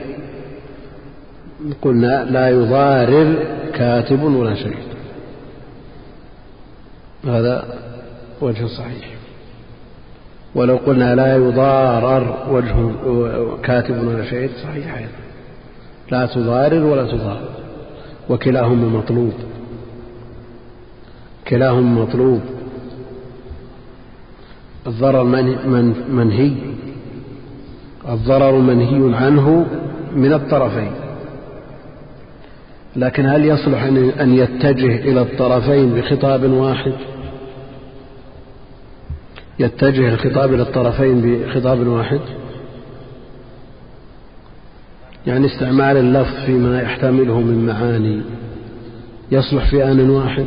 قلنا لا يضارر كاتب ولا شيء هذا وجه صحيح. ولو قلنا لا يضارر وجه كاتب ولا شيء صحيح أيضا. لا تضارر ولا تضار وكلاهما مطلوب. كلاهما مطلوب. الضرر منهي. الضرر منهي عنه من الطرفين. لكن هل يصلح أن يتجه إلى الطرفين بخطاب واحد؟ يتجه الخطاب إلى الطرفين بخطاب واحد؟ يعني استعمال اللفظ فيما يحتمله من معاني يصلح في آن واحد؟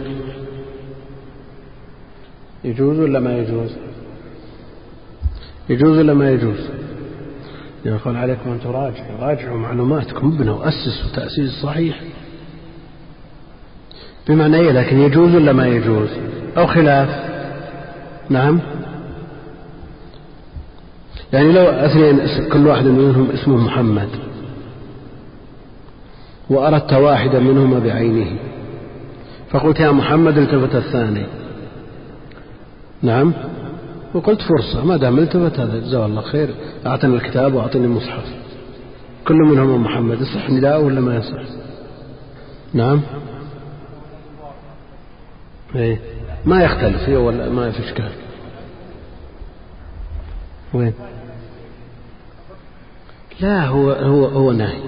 يجوز ولا ما يجوز؟ يجوز ولا ما يجوز؟ يقول عليكم أن تراجعوا راجعوا معلوماتكم ابنوا أسسوا تأسيس صحيح. بمعنى إيه لكن يجوز ولا ما يجوز؟ أو خلاف؟ نعم. يعني لو اثنين كل واحد منهم اسمه محمد وأردت واحدا منهما بعينه فقلت يا محمد التفت الثاني. نعم. وقلت فرصة ما دام التفت هذا جزاه الله خير أعطني الكتاب وأعطني المصحف. كل منهما محمد يصح نداء ولا ما يصح. نعم. إيه. ما يختلف ولا ما في اشكال وين؟ لا هو هو هو نهي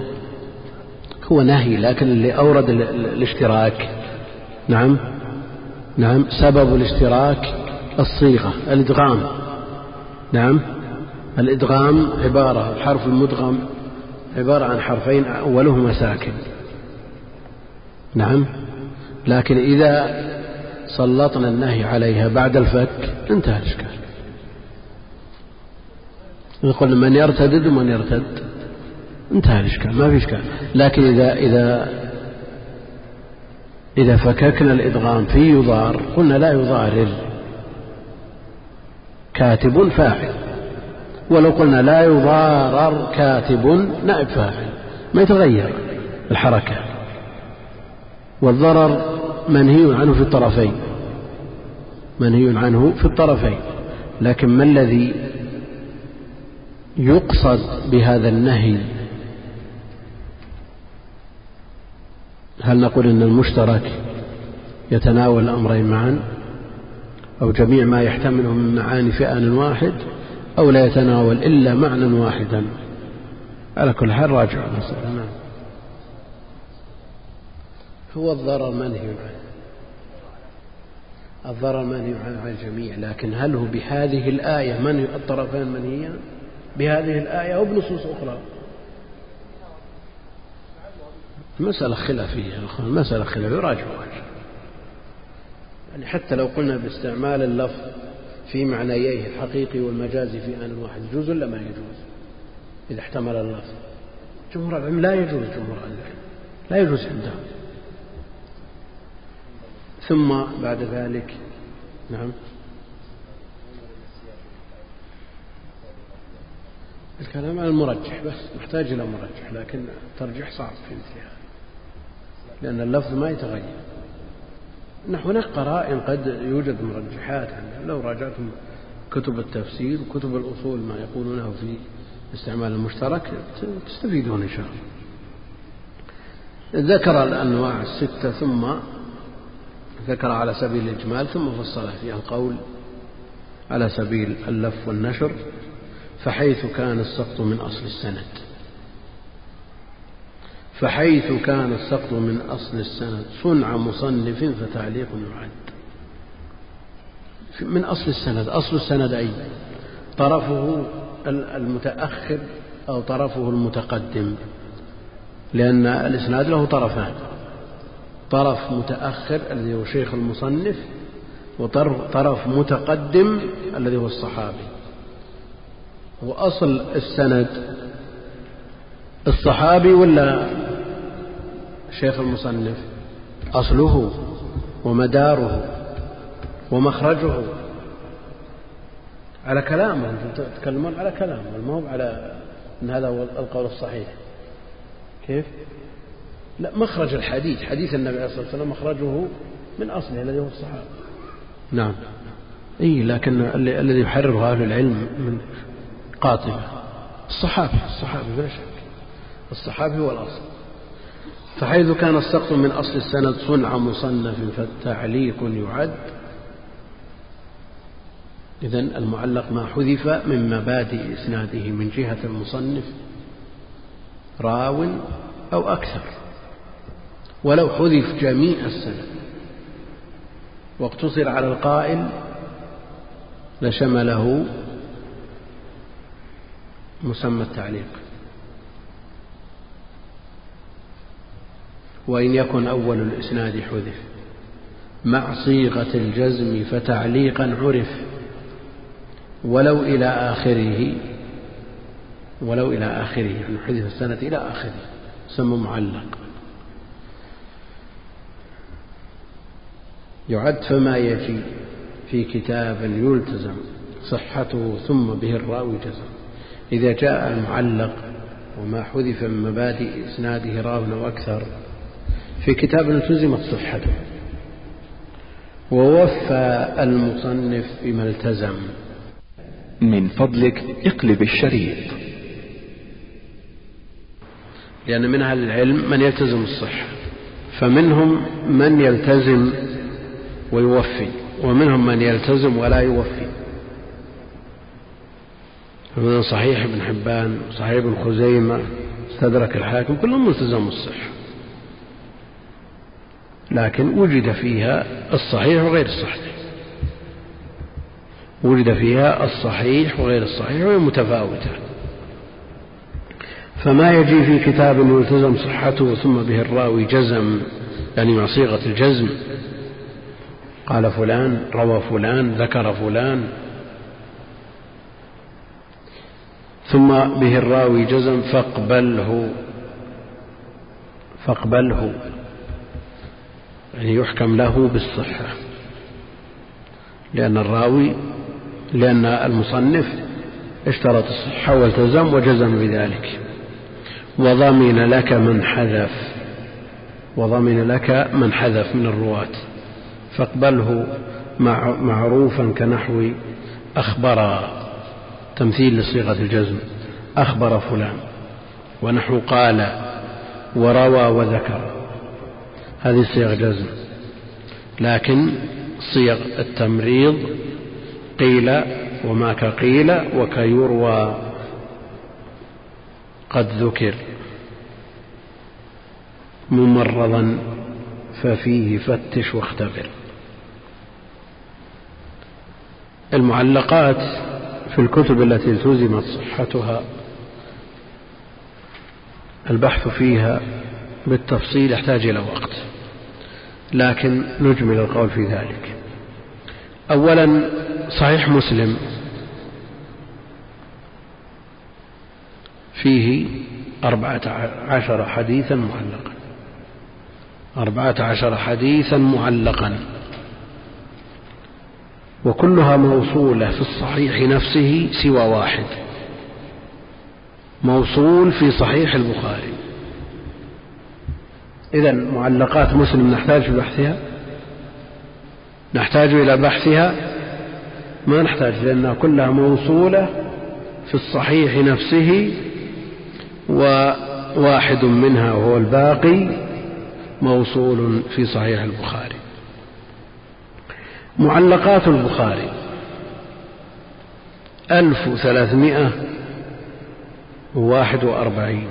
هو نهي لكن اللي أورد الاشتراك. نعم. نعم. سبب الاشتراك الصيغة الإدغام. نعم. الإدغام عبارة الحرف المدغم عبارة عن حرفين أولهما ساكن نعم. لكن إذا سلطنا النهي عليها بعد الفك انتهى الإشكال. يقول من يرتدد ومن يرتد. انتهى الإشكال ما في إشكال. لكن إذا إذا إذا فككنا الإدغام في يضار قلنا لا يضارر كاتب فاعل. ولو قلنا لا يضارر كاتب نائب فاعل. ما يتغير الحركة. والضرر منهي عنه في الطرفين. منهي عنه في الطرفين. لكن ما الذي يقصد بهذا النهي. هل نقول إن المشترك يتناول الأمرين معا؟ أو جميع ما يحتمله من معاني في ان واحد؟ أو لا يتناول إلا معنى واحدا؟ على كل حال راجع. المساله هو الضرر منهي عنه الضرر منهي عنه عن الجميع لكن هل هو بهذه الآية منهي الطرفين منهيا بهذه الآية أو بنصوص أخرى. مسألة خلافية مسألة خلافية راجعوا يعني حتى لو قلنا باستعمال اللفظ في معنييه الحقيقي والمجازي في آن واحد يجوز ولا ما يجوز؟ إذا احتمل اللفظ. جمهور العلم لا يجوز جمهور العلم. لا يجوز عندهم. ثم بعد ذلك نعم. الكلام على المرجح بس محتاج إلى مرجح لكن ترجيح صعب في مثل هذا لأن اللفظ ما يتغير. هناك قرائن قد يوجد مرجحات لو راجعتم كتب التفسير وكتب الأصول ما يقولونه في استعمال المشترك تستفيدون إن شاء الله. ذكر الأنواع الستة ثم ذكر على سبيل الإجمال ثم فصل فيها القول على سبيل اللف والنشر. فحيث كان السقط من أصل السند. فحيث كان السقط من أصل السند. صنع مصنف فتعليق يعد. من أصل السند. أصل السند أي؟ طرفه المتأخر أو طرفه المتقدم. لأن الإسناد له طرفان. طرف متأخر الذي هو شيخ المصنف وطرف متقدم الذي هو الصحابي. وأصل السند الصحابي ولا شيخ المصنف؟ أصله ومداره ومخرجه. على كلامه أنتم تتكلمون على كلامه ما هو على أن هذا هو القول الصحيح. كيف؟ لا مخرج الحديث حديث النبي عليه الصلاة والسلام مخرجه من أصله الذي هو الصحابة نعم. إي لكن الذي يحرره أهل العلم من قاطبة. الصحابي الصحابي بلا شك. الصحابي هو الأصل. فحيث كان السقط من أصل السند صنع مصنف فتعليق يعد. إذا المعلق ما حذف من مبادئ إسناده من جهة المصنف راو أو أكثر. ولو حذف جميع السند واقتصر على القائل لشمله مسمى التعليق. وإن يكن أول الإسناد حذف. مع صيغة الجزم فتعليقا عرف. ولو إلى آخره ولو إلى آخره يعني حذف السنة إلى آخره. سمى معلق. يعد فما يجي في كتاب يلتزم صحته ثم به الراوي جزم. إذا جاء المعلق وما حذف من مبادئ إسناده راو أو أكثر في كتاب التزمت صحته. ووفى المصنف بما التزم. من فضلك اقلب الشريط. لأن من أهل العلم من يلتزم الصحة فمنهم من يلتزم ويوفي ومنهم من يلتزم ولا يوفي. فمن صحيح ابن حبان صحيح ابن خزيمة استدرك الحاكم كلهم التزموا الصحة. لكن وجد فيها الصحيح وغير الصحيح. وجد فيها الصحيح وغير الصحيح وهي متفاوتة. فما يجي في كتاب يلتزم صحته ثم به الراوي جزم يعني مع صيغة الجزم. قال فلان روى فلان ذكر فلان ثم به الراوي جزم فاقبله فاقبله يعني يحكم له بالصحة لأن الراوي لأن المصنف اشترط الصحة والتزم وجزم بذلك. وضمن لك من حذف وضمن لك من حذف من الرواة فاقبله معروفا كنحو أخبر. تمثيل لصيغة الجزم. أخبر فلان. ونحو قال وروى وذكر. هذه صيغ جزم. لكن صيغ التمريض قيل وما كقيل وكيروى قد ذكر. ممرضا ففيه فتش واختبر. المعلقات في الكتب التي التزمت صحتها. البحث فيها بالتفصيل يحتاج إلى وقت لكن نجمل القول في ذلك. أولا صحيح مسلم فيه أربعة عشر حديثا معلقا. أربعة عشر حديثا معلقا. وكلها موصولة في الصحيح نفسه سوى واحد. موصول في صحيح البخاري. إذا معلقات مسلم نحتاج في بحثها؟ نحتاج إلى بحثها؟ ما نحتاج لأنها كلها موصولة في الصحيح نفسه وواحد منها وهو الباقي موصول في صحيح البخاري. معلقات البخاري. ألف ثلاثمائة وواحد وأربعين.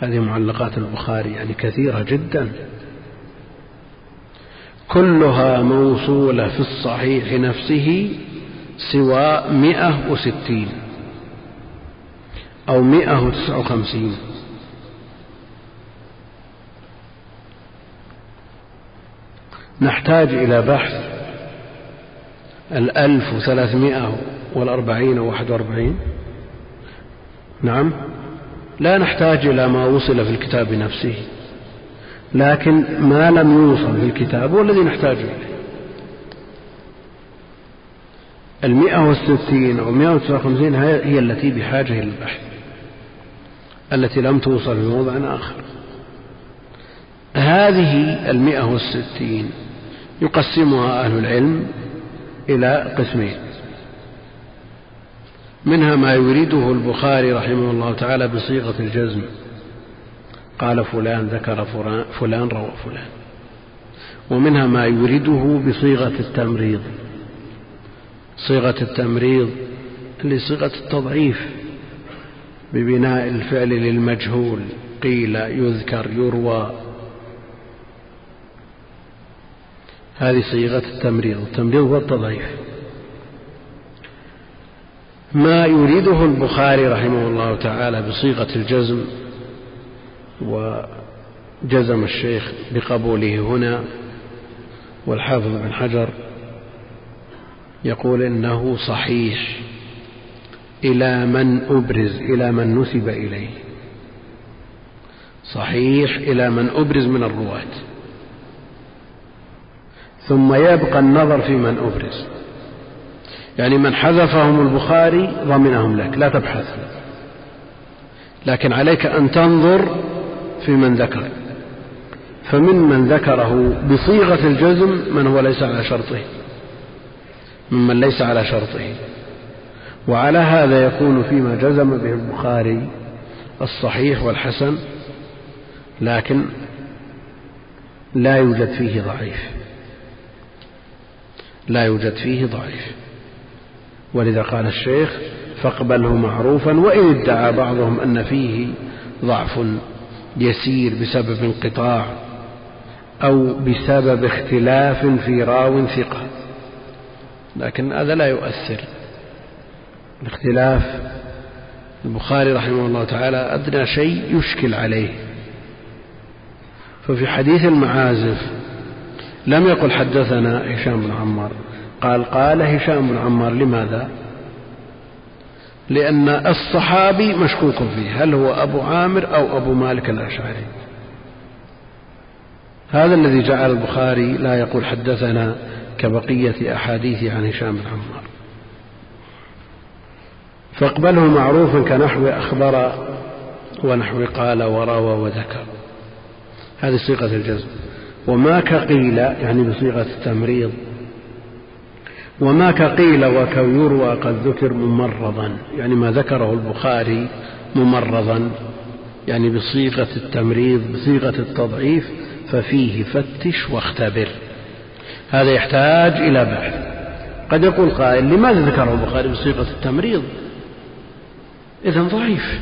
هذه معلقات البخاري يعني كثيرة جدا. كلها موصولة في الصحيح نفسه سوى مئة وستين أو مئة وتسعة وخمسين. نحتاج إلى بحث الألف وثلاثمائة والأربعين وواحد وأربعين. نعم. لا نحتاج إلى ما وصل في الكتاب نفسه لكن ما لم يوصل في الكتاب هو الذي نحتاج إليه. المئة والستين أو مئة وتسعة وخمسين هي التي بحاجة إلى البحث التي لم توصل في موضع آخر. هذه المئة والستين يقسمها أهل العلم إلى قسمين. منها ما يريده البخاري رحمه الله تعالى بصيغة الجزم. قال فلان ذكر فلان روى فلان. ومنها ما يورده بصيغة التمريض. صيغة التمريض اللي صيغة التضعيف ببناء الفعل للمجهول قيل يذكر يروى. هذه صيغة التمريض التمريض هو التضعيف. ما يريده البخاري رحمه الله تعالى بصيغة الجزم وجزم الشيخ بقبوله هنا والحافظ بن حجر يقول إنه صحيح إلى من أبرز إلى من نسب إليه. صحيح إلى من أبرز من الرواة. ثم يبقى النظر في من أبرز. يعني من حذفهم البخاري ضمنهم لك لا تبحث. لكن عليك أن تنظر في من ذكر. فمن من ذكره بصيغة الجزم من هو ليس على شرطه. ممن ليس على شرطه. وعلى هذا يكون فيما جزم به البخاري الصحيح والحسن لكن لا يوجد فيه ضعيف. لا يوجد فيه ضعيف. ولذا قال الشيخ فاقبله معروفا وإن ادعى بعضهم أن فيه ضعف يسير بسبب انقطاع أو بسبب اختلاف في راو ثقة. لكن هذا لا يؤثر. الاختلاف البخاري رحمه الله تعالى أدنى شيء يشكل عليه. ففي حديث المعازف لم يقل حدثنا هشام بن عمار. قال قال هشام بن عمار لماذا؟ لأن الصحابي مشكوك فيه. هل هو أبو عامر أو أبو مالك الأشعري؟ هذا الذي جعل البخاري لا يقول حدثنا كبقية أحاديث عن هشام بن عمار. فاقبله معروفا كنحو أخبر ونحو قال وروى وذكر. هذه صيغة الجزم. وما كقيل يعني بصيغة التمريض وما كقيل وكيروى قد ذكر ممرضا يعني ما ذكره البخاري ممرضا يعني بصيغة التمريض بصيغة التضعيف ففيه فتش واختبر. هذا يحتاج إلى بحث. قد يقول قائل لماذا ذكره البخاري بصيغة التمريض؟ إذا ضعيف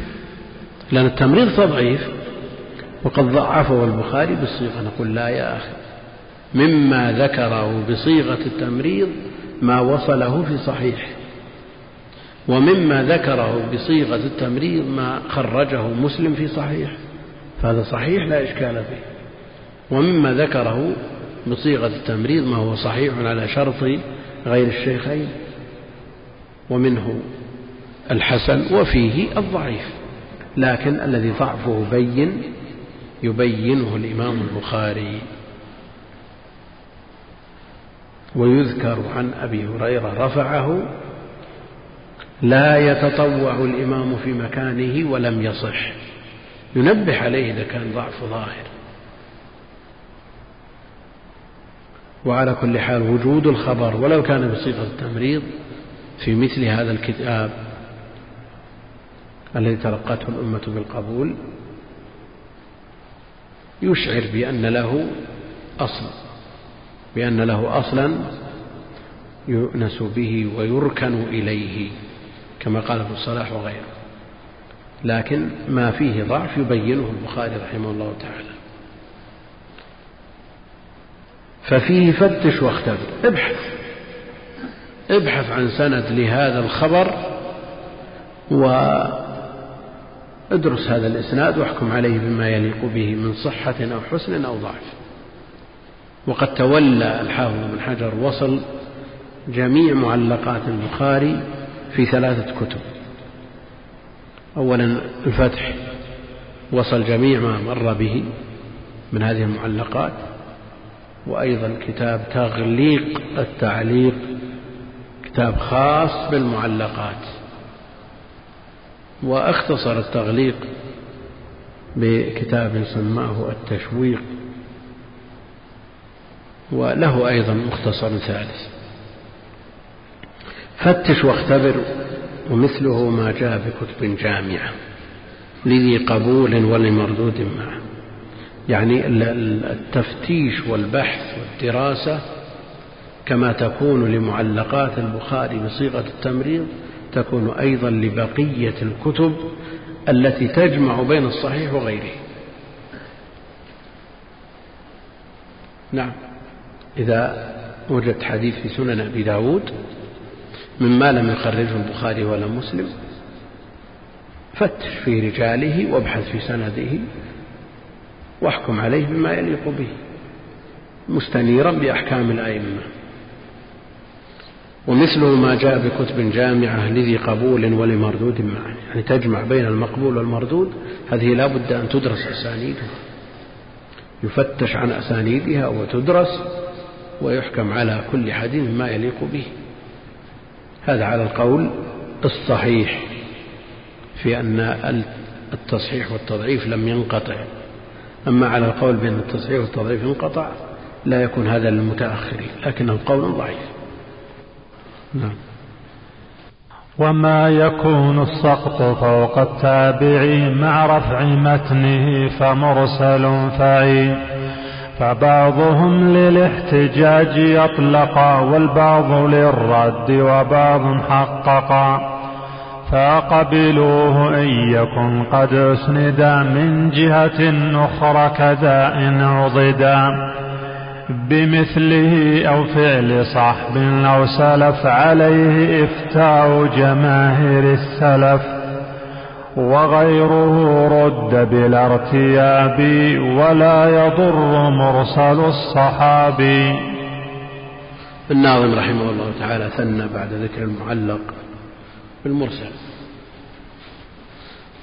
لأن التمريض تضعيف وقد ضعفه البخاري بالصيغة نقول لا يا أخي. مما ذكره بصيغة التمريض ما وصله في صحيح. ومما ذكره بصيغة التمريض ما خرجه مسلم في صحيح. فهذا صحيح لا إشكال فيه. ومما ذكره بصيغة التمريض ما هو صحيح على شرط غير الشيخين. ومنه الحسن وفيه الضعيف. لكن الذي ضعفه بين يبينه الإمام البخاري. ويذكر عن أبي هريرة رفعه لا يتطوع الإمام في مكانه ولم يصح. ينبه عليه إذا كان ضعف ظاهر. وعلى كل حال وجود الخبر ولو كان بصيغة التمريض في مثل هذا الكتاب الذي تلقته الأمة بالقبول يشعر بأن له أصل بأن له أصلا يؤنس به ويركن إليه كما قال ابن الصلاح وغيره. لكن ما فيه ضعف يبينه البخاري رحمه الله تعالى. ففيه فتش واختبر. ابحث. ابحث عن سند لهذا الخبر وادرس هذا الإسناد واحكم عليه بما يليق به من صحة أو حسن أو ضعف. وقد تولى الحافظ بن حجر وصل جميع معلقات البخاري في ثلاثة كتب. أولا الفتح وصل جميع ما مر به من هذه المعلقات. وأيضا كتاب تغليق التعليق كتاب خاص بالمعلقات. وأختصر التغليق بكتاب سماه التشويق وله أيضا مختصر ثالث. فتش واختبر ومثله ما جاء بكتب جامعة لذي قبول ولمردود معه يعني التفتيش والبحث والدراسة كما تكون لمعلقات البخاري بصيغة التمريض تكون أيضا لبقية الكتب التي تجمع بين الصحيح وغيره. نعم. إذا وجد حديث في سنن أبي داود مما لم يخرجه البخاري ولا مسلم فتش في رجاله وابحث في سنده واحكم عليه بما يليق به مستنيرا بأحكام الأئمة. ومثله ما جاء بكتب جامعة لذي قبول ولمردود معه يعني تجمع بين المقبول والمردود هذه لا بد أن تدرس أسانيدها. يفتش عن أسانيدها وتدرس ويحكم على كل حديث ما يليق به. هذا على القول الصحيح في أن التصحيح والتضعيف لم ينقطع. أما على القول بأن التصحيح والتضعيف انقطع لا يكون هذا للمتأخرين لكنه قول ضعيف. نعم. وما يكون السقط فوق التابع مع رفع متنه فمرسل فعي فبعضهم للاحتجاج يطلقا والبعض للرد وبعض حققا فقبلوه إن يكن قد أسند من جهة أخرى كذا إن عضدا. بمثله أو فعل صحب أو سلف عليه إفتاء جماهير السلف وغيره رد بلا ارتياب ولا يضر مرسل الصحابي الناظم رحمه الله تعالى ثنى بعد ذكر المعلق بالمرسل.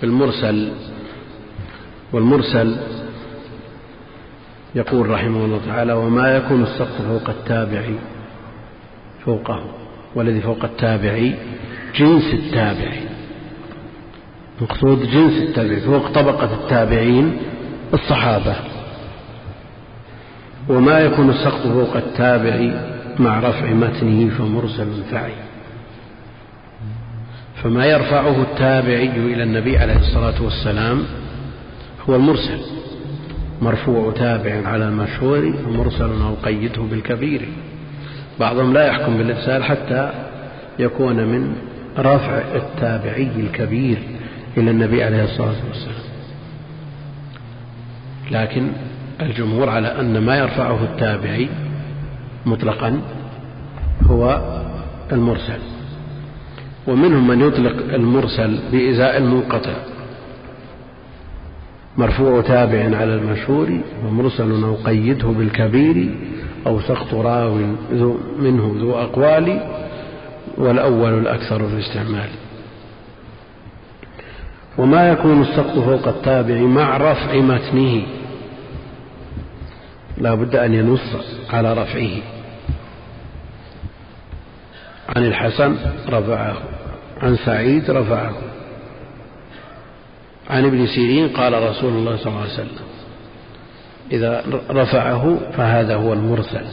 بالمرسل. والمرسل يقول رحمه الله تعالى وما يكون السقط فوق التابع فوقه والذي فوق التابع جنس التابع. مقصود جنس التابع فوق طبقة التابعين الصحابة. وما يكون السقط فوق التابع مع رفع متنه فمرسل فعي فما يرفعه التابعي إلى النبي عليه الصلاة والسلام هو المرسل. مرفوع تابع على المشهور ومرسل أو قيده بالكبير. بعضهم لا يحكم بالإرسال حتى يكون من رفع التابعي الكبير إلى النبي عليه الصلاة والسلام. لكن الجمهور على أن ما يرفعه التابعي مطلقا هو المرسل. ومنهم من يطلق المرسل بإزاء المنقطع. مرفوع تابع على المشهور ومرسل أو قيده بالكبير أو سقط راو منه ذو أقوال والأول الأكثر في الاستعمال. وما يكون السقط فوق التابع مع رفع متنه. لا بد أن ينص على رفعه. عن الحسن رفعه عن سعيد رفعه. عن ابن سيرين قال رسول الله صلى الله عليه وسلم إذا رفعه فهذا هو المرسل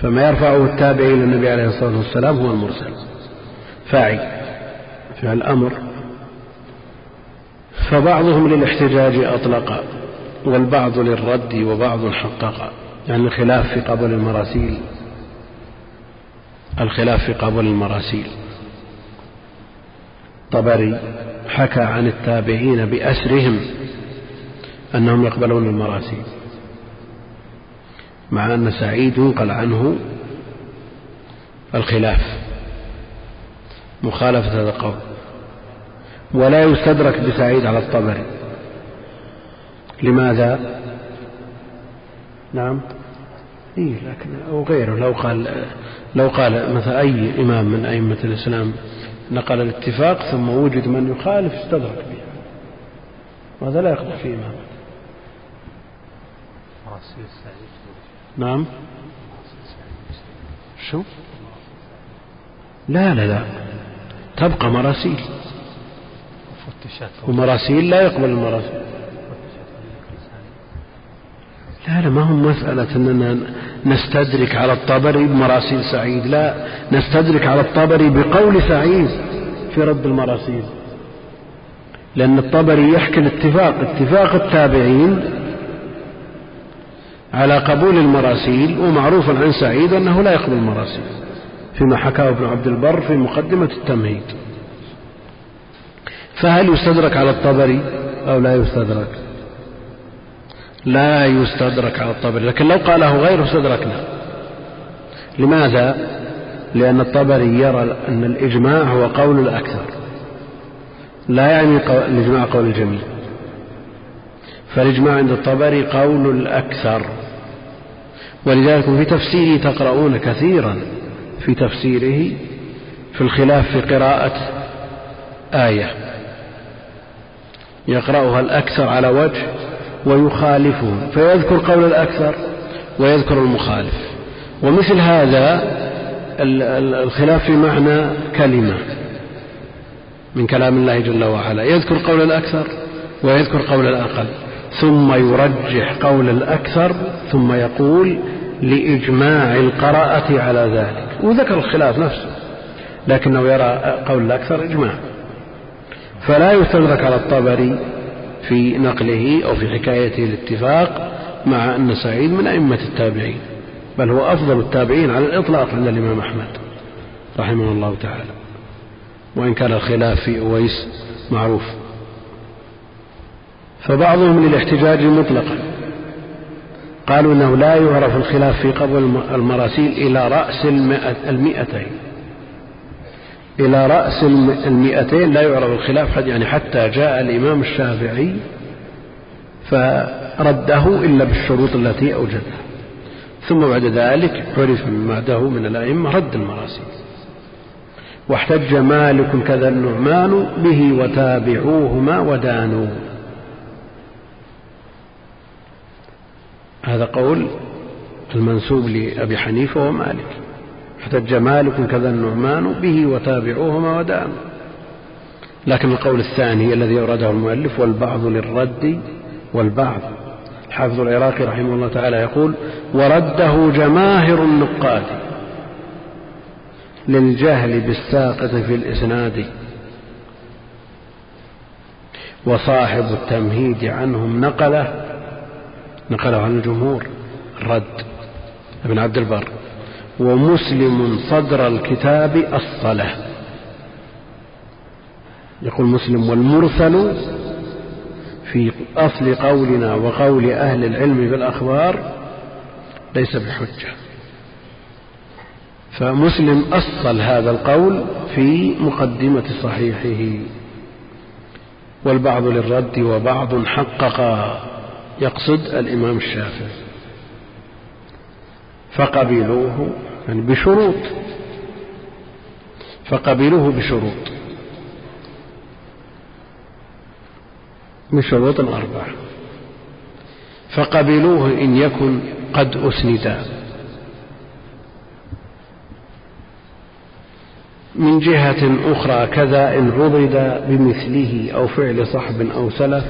فما يرفعه التابع إلى النبي عليه الصلاة والسلام هو المرسل. فاعي فعل الأمر فبعضهم للاحتجاج أطلق والبعض للرد وبعض حقق يعني الخلاف في قبل المراسيل الخلاف في قبل المراسيل. طبري حكى عن التابعين بأسرهم أنهم يقبلون المراسيل مع أن سعيد ينقل عنه الخلاف مخالفة هذا القول ولا يستدرك بسعيد على الطبري لماذا؟ نعم إيه لكن أو غيره لو قال لو قال مثلا أي إمام من أئمة الإسلام نقل الاتفاق ثم وجد من يخالف استدرك به. وهذا لا يقدح في إمامة نعم. شو؟ لا لا لا. تبقى مراسيل. ومراسيل لا يقبل المراسيل. لا لا ما هو مسألة أننا نستدرك على الطبري بمراسيل سعيد. لا نستدرك على الطبري بقول سعيد في رد المراسيل. لأن الطبري يحكي الاتفاق اتفاق التابعين على قبول المراسيل ومعروف عن سعيد أنه لا يقبل المراسيل. فيما حكاه ابن عبد البر في مقدمة التمهيد. فهل يستدرك على الطبري أو لا يستدرك؟ لا يستدرك على الطبري. لكن لو قاله غيره استدركنا. لماذا؟ لأن الطبري يرى أن الإجماع هو قول الأكثر. لا يعني الإجماع قول الجميع. فالإجماع عند الطبري قول الأكثر. ولذلك في تفسيره تقرؤون كثيرا. في تفسيره في الخلاف في قراءة آية. يقرأها الأكثر على وجه ويخالفهم فيذكر قول الأكثر ويذكر المخالف. ومثل هذا الخلاف في معنى كلمة من كلام الله جل وعلا. يذكر قول الأكثر ويذكر قول الأقل. ثم يرجح قول الأكثر ثم يقول لإجماع القراءة على ذلك. وذكر الخلاف نفسه لكنه يرى قول الأكثر إجماع. فلا يستدرك على الطبري في نقله أو في حكايته الاتفاق مع أن سعيد من أئمة التابعين بل هو أفضل التابعين على الإطلاق عند الإمام أحمد رحمه الله تعالى. وإن كان الخلاف في أويس معروف. فبعضهم للاحتجاج مطلقا. قالوا أنه لا يعرف الخلاف في قبول المراسيل إلى رأس المئتين. إلى رأس المئتين لا يعرف الخلاف يعني حتى جاء الإمام الشافعي فرده إلا بالشروط التي أوجدها. ثم بعد ذلك عرف من بعده من الأئمة رد المراسيل. واحتج مالك كذا النعمان به وتابعوهما ودانوا. هذا قول المنسوب لأبي حنيفة ومالك. احتج مالك كذا النعمان به وتابعوهما ودانوا لكن القول الثاني الذي أورده المؤلف والبعض للرد والبعض حافظ العراقي رحمه الله تعالى يقول ورده جماهر النقاد للجهل بالساقط في الإسناد وصاحب التمهيد عنهم نقله. نقله عن الجمهور. الرد. ابن عبد البر. ومسلم صدر الكتاب الصلاة. يقول مسلم والمرسل في أصل قولنا وقول أهل العلم بالأخبار ليس بحجة. فمسلم أصل هذا القول في مقدمة صحيحه. والبعض للرد وبعض حقق يقصد الإمام الشافعي. فقبلوه يعني بشروط. فقبلوه بشروط. بشروط أربعة فقبلوه إن يكن قد أسندا من جهة أخرى كذا إن عضد بمثله أو فعل صحب أو سلف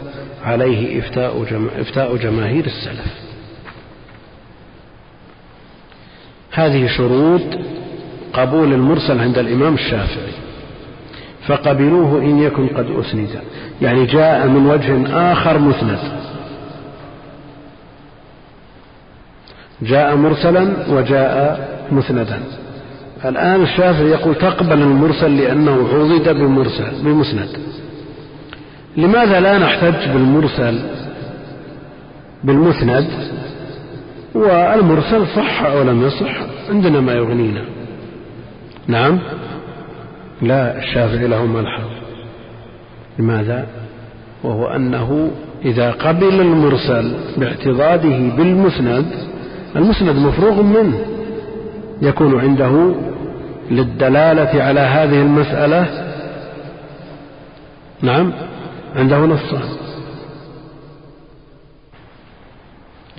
عليه إفتاء. إفتاء جماهير السلف. هذه شروط قبول المرسل عند الإمام الشافعي فقبلوه إن يكن قد أسند. يعني جاء من وجه آخر مسند. جاء مرسلا وجاء مسندا. الآن الشافعي يقول تقبل المرسل لأنه عضد بمرسل بمسند. لماذا لا نحتج بالمرسل بالمسند؟ والمرسل صح أو لم يصح؟ عندنا ما يغنينا. نعم؟ لا الشافعي له ملحظ. لماذا؟ وهو أنه إذا قبل المرسل باعتضاده بالمسند المسند مفروغ منه يكون عنده للدلالة على هذه المسألة. نعم؟ عنده نصان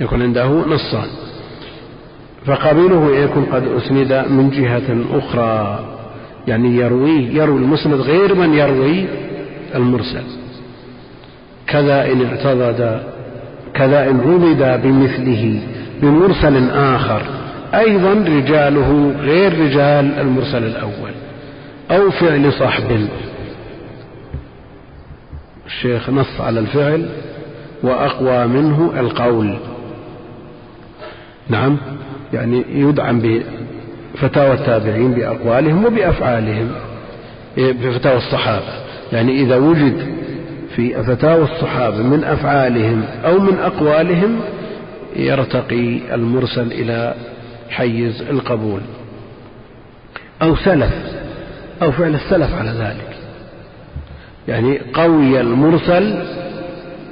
يكون عنده نصان. فقبيله يكون قد أسند من جهة أخرى يعني يرويه يروي المسند غير من يروي المرسل. كذا إن اعتضد كذا إن عضد بمثله بمرسل آخر. أيضا رجاله غير رجال المرسل الأول. أو فعل صحب الشيخ نص على الفعل وأقوى منه القول. نعم. يعني يدعم بفتاوى التابعين بأقوالهم وبأفعالهم. بفتاوى الصحابة. يعني إذا وجد في فتاوى الصحابة من أفعالهم أو من أقوالهم يرتقي المرسل إلى حيز القبول. أو سلف أو فعل السلف على ذلك. يعني قوي المرسل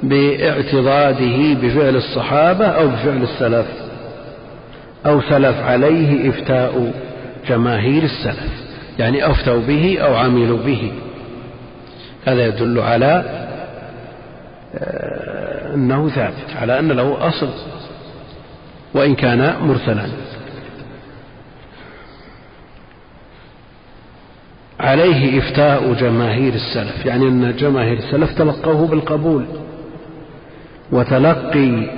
باعتضاده بفعل الصحابة أو بفعل السلف. أو سلف عليه إفتاء جماهير السلف يعني أفتوا به أو عملوا به. هذا يدل على آه، أنه ثابت على أن له أصل وإن كان مرسلا. عليه إفتاء جماهير السلف يعني أن جماهير السلف تلقوه بالقبول وتلقي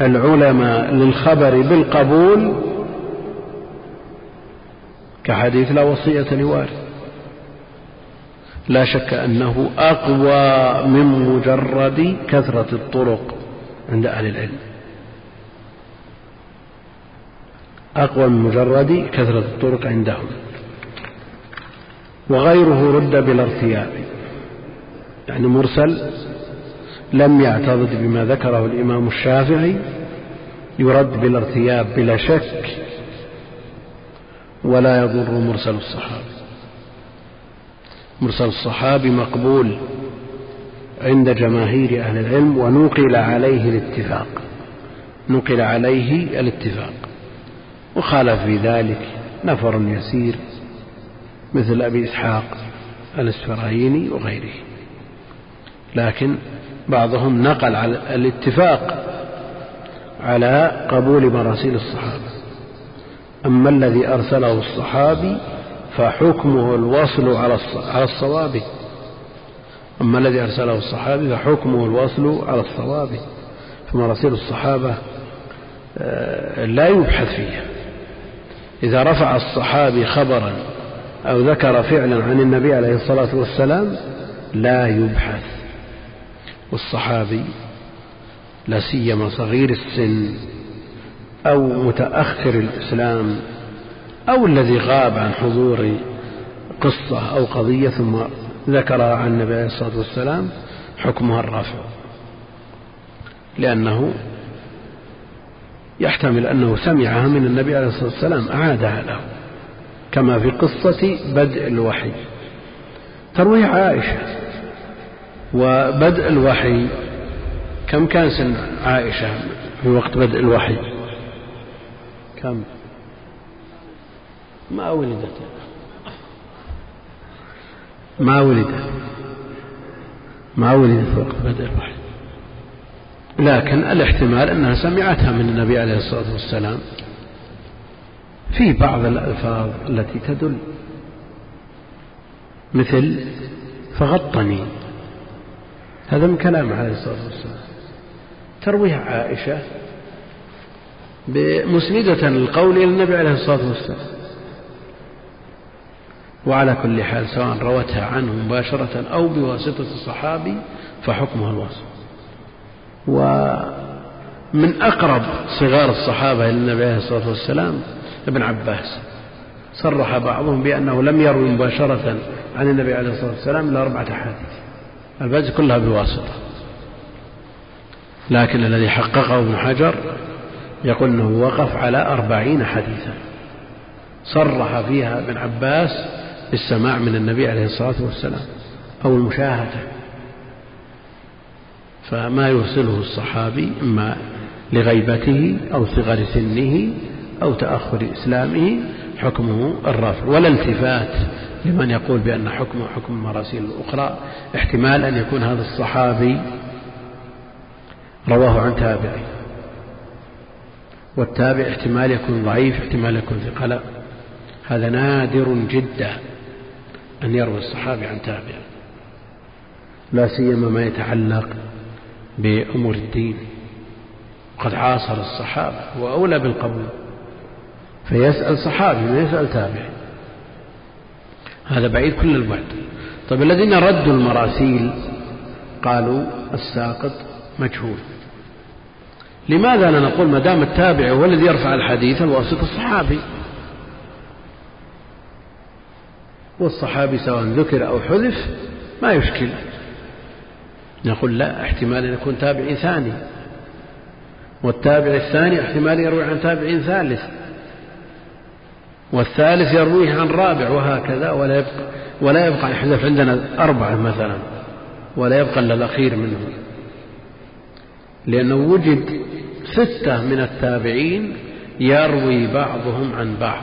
العلماء للخبر بالقبول كحديث لا وصية لوارث. لا شك أنه أقوى من مجرد كثرة الطرق عند أهل العلم. أقوى من مجرد كثرة الطرق عندهم. وغيره رد بلا ارتياب. يعني مرسل لم يعتضد بما ذكره الإمام الشافعي يرد بلا ارتياب بلا شك ولا يضر مرسل الصحابي مرسل الصحابي مقبول عند جماهير أهل العلم ونقل عليه الاتفاق. نقل عليه الاتفاق. وخالف في ذلك نفر يسير مثل أبي إسحاق الاسفرايني وغيره. لكن بعضهم نقل على الاتفاق على قبول مراسيل الصحابة. أما الذي أرسله الصحابي فحكمه الوصل على الصواب. أما الذي أرسله الصحابي فحكمه الوصل على الصواب. فمراسيل الصحابة آه، لا يبحث فيها. إذا رفع الصحابي خبرا أو ذكر فعلا عن النبي عليه الصلاة والسلام لا يبحث. والصحابي لا سيما صغير السن أو متأخر الإسلام أو الذي غاب عن حضور قصة أو قضية ثم ذكرها عن النبي عليه الصلاة والسلام حكمها الرافع. لأنه يحتمل أنه سمعها من النبي عليه الصلاة والسلام أعادها له كما في قصة بدء الوحي. تروي عائشة. وبدء الوحي. كم كان سن عائشة في وقت بدء الوحي؟ كم؟ ما ولدت. ما ولدت. ما ولدت وقت بدء الوحي. لكن الاحتمال أنها سمعتها من النبي عليه الصلاة والسلام. في بعض الألفاظ التي تدل. مثل فغطني. هذا من كلام عليه الصلاة والسلام. ترويها عائشة مسندة القول إلى النبي عليه الصلاة والسلام. وعلى كل حال سواء روتها عنه مباشرة أو بواسطة الصحابي فحكمها الوصف ومن أقرب صغار الصحابة إلى النبي عليه الصلاة والسلام ابن عباس. صرح بعضهم بأنه لم يروي مباشرة عن النبي عليه الصلاة والسلام إلا أربعة أحاديث. الباقي كلها بواسطة. لكن الذي حققه ابن حجر يقول أنه وقف على أربعين حديثا. صرح فيها ابن عباس بالسماع من النبي عليه الصلاة والسلام أو المشاهدة. فما يرسله الصحابي إما لغيبته أو صغر سنه أو تأخر إسلامه حكمه الرفع ولا التفات لمن يقول بأن حكمه حكم المراسيل الأخرى. احتمال أن يكون هذا الصحابي رواه عن تابعي. والتابع احتمال يكون ضعيف احتمال يكون ثقة هذا نادر جدا أن يروي الصحابي عن تابع. لا سيما ما يتعلق بأمور الدين. قد عاصر الصحابة وأولى بالقبول. فيسأل صحابي ما يسأل تابعي. هذا بعيد كل البعد. طيب الذين ردوا المراسيل قالوا الساقط مجهول. لماذا لا نقول ما دام التابع هو الذي يرفع الحديث الواسط الصحابي؟ والصحابي سواء ذكر أو حذف ما يشكل. نقول لا احتمال أن يكون تابع ثاني. والتابع الثاني احتمال يروي عن تابع ثالث. والثالث يرويه عن رابع وهكذا ولا يبقى ولا يبقى يحذف عندنا أربعة مثلا ولا يبقى إلا الأخير منهم. لأنه وجد ستة من التابعين يروي بعضهم عن بعض.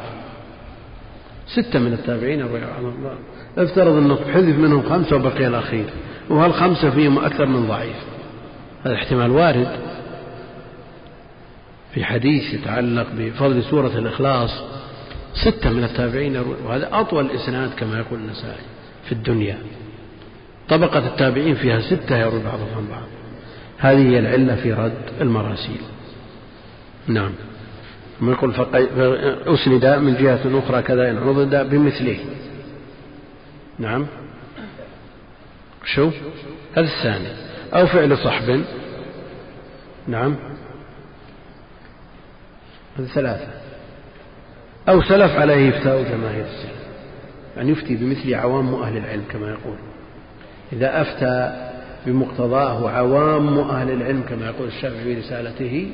ستة من التابعين يروي عن بعض افترض أنه حذف منهم خمسة وبقي الأخير وهالخمسة فيهم أكثر من ضعيف؟ هذا احتمال وارد. في حديث يتعلق بفضل سورة الإخلاص ستة من التابعين وهذا أطول إسناد كما يقول النسائي في الدنيا. طبقة التابعين فيها ستة يروي بعضهم عن بعض. هذه هي العلة في رد المراسيل. نعم. ثم يقول أسند من جهة أخرى كذا إن عضد بمثله. نعم. شو؟ هذا الثاني. أو فعل صحب. نعم. هذه ثلاثة. أو سلف عليه إفتاء جماهير السلف. يعني يفتي بمثل عوام أهل العلم كما يقول. إذا أفتى بمقتضاه عوام أهل العلم كما يقول الشافعي في رسالته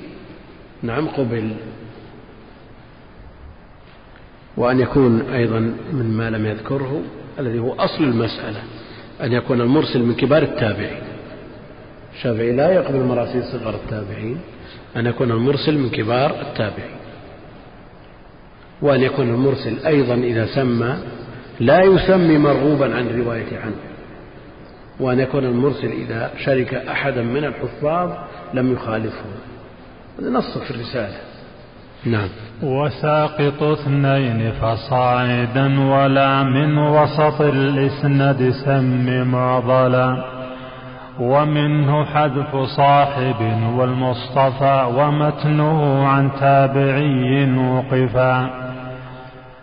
نعم قبل. وأن يكون أيضا مما لم يذكره الذي هو أصل المسألة أن يكون المرسل من كبار التابعين. الشافعي لا يقبل مراسيل صغر التابعين أن يكون المرسل من كبار التابعين. وأن يكون المرسل أيضا إذا سمى لا يسمي مرغوبا عن الرواية عنه. وأن يكون المرسل إذا شرك أحدا من الحفاظ لم يخالفه. هذا نص في الرسالة. نعم. وساقط اثنين فصاعدا ولا من وسط الإسند سم معضلا ومنه حذف صاحب والمصطفى ومتنه عن تابعي وقفا.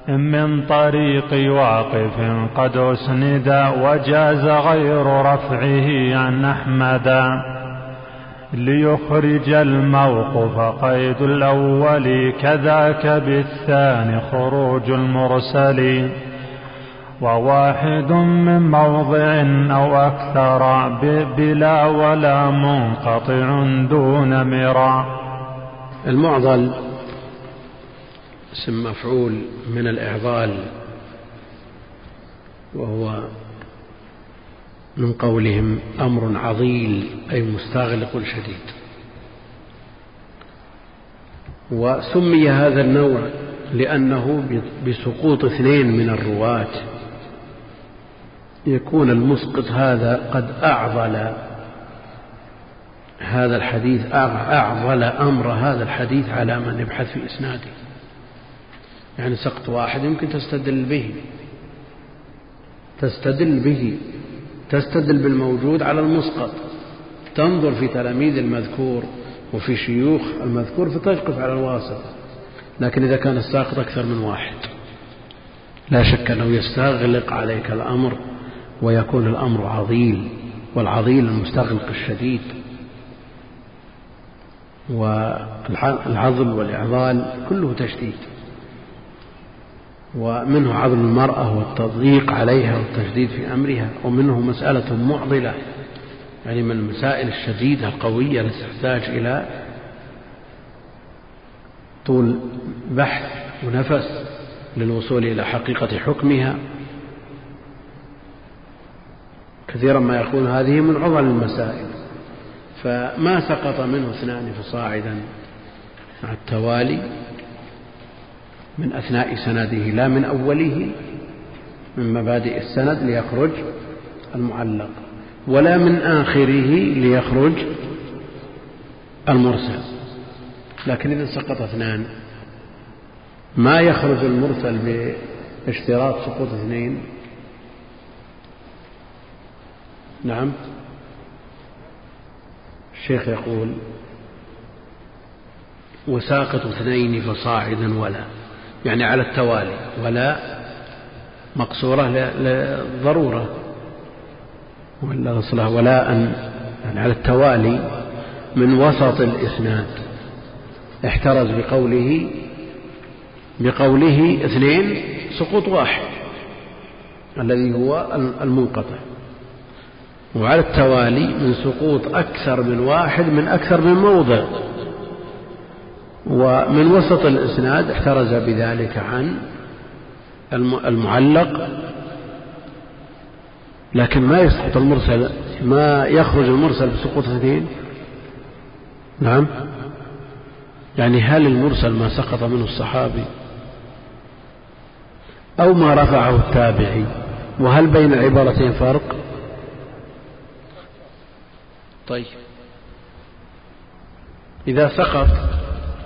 من طريق واقف قد أسند وجاز غير رفعه عن أحمد. ليخرج الموقف قيد الأول كذاك بالثاني خروج المرسل. وواحد من موضع أو أكثر بلا ولا منقطع دون مرا المعضل اسم مفعول من الإعضال وهو من قولهم أمر عضيل أي مستغلق شديد. وسمي هذا النوع لأنه بسقوط اثنين من الرواة. يكون المسقط هذا قد أعضل هذا الحديث أعضل أمر هذا الحديث على من يبحث في إسناده. يعني سقط واحد يمكن تستدل به. تستدل به. تستدل بالموجود على المسقط. تنظر في تلاميذ المذكور وفي شيوخ المذكور فتقف على الواسط لكن إذا كان الساقط أكثر من واحد لا شك أنه يستغلق عليك الأمر ويكون الأمر عضيل والعضيل المستغلق الشديد. والعضل والإعضال كله تشديد. ومنه عضل المرأة والتضييق عليها والتشديد في أمرها ومنه مسألة معضلة يعني من المسائل الشديدة القوية التي تحتاج إلى طول بحث ونفس للوصول إلى حقيقة حكمها. كثيرا ما يكون هذه من عضل المسائل. فما سقط منه اثنان فصاعدا مع التوالي من أثناء سنده لا من أوله من مبادئ السند ليخرج المعلق ولا من آخره ليخرج المرسل. لكن إذا سقط اثنان ما يخرج المرسل باشتراط سقوط اثنين؟ نعم. الشيخ يقول وساقط اثنين فصاعدا ولا. يعني على التوالي ولا مقصورة للضرورة ولا أصلها ولاء يعني على التوالي من وسط الإسناد. احترز بقوله بقوله اثنين سقوط واحد الذي هو المنقطع. وعلى التوالي من سقوط أكثر من واحد من أكثر من موضع. ومن وسط الإسناد احترز بذلك عن المعلق لكن ما يسقط المرسل ما يخرج المرسل بسقوط اثنين نعم. يعني هل المرسل ما سقط منه الصحابي أو ما رفعه التابعي؟ وهل بين العبارتين فرق؟ طيب. إذا سقط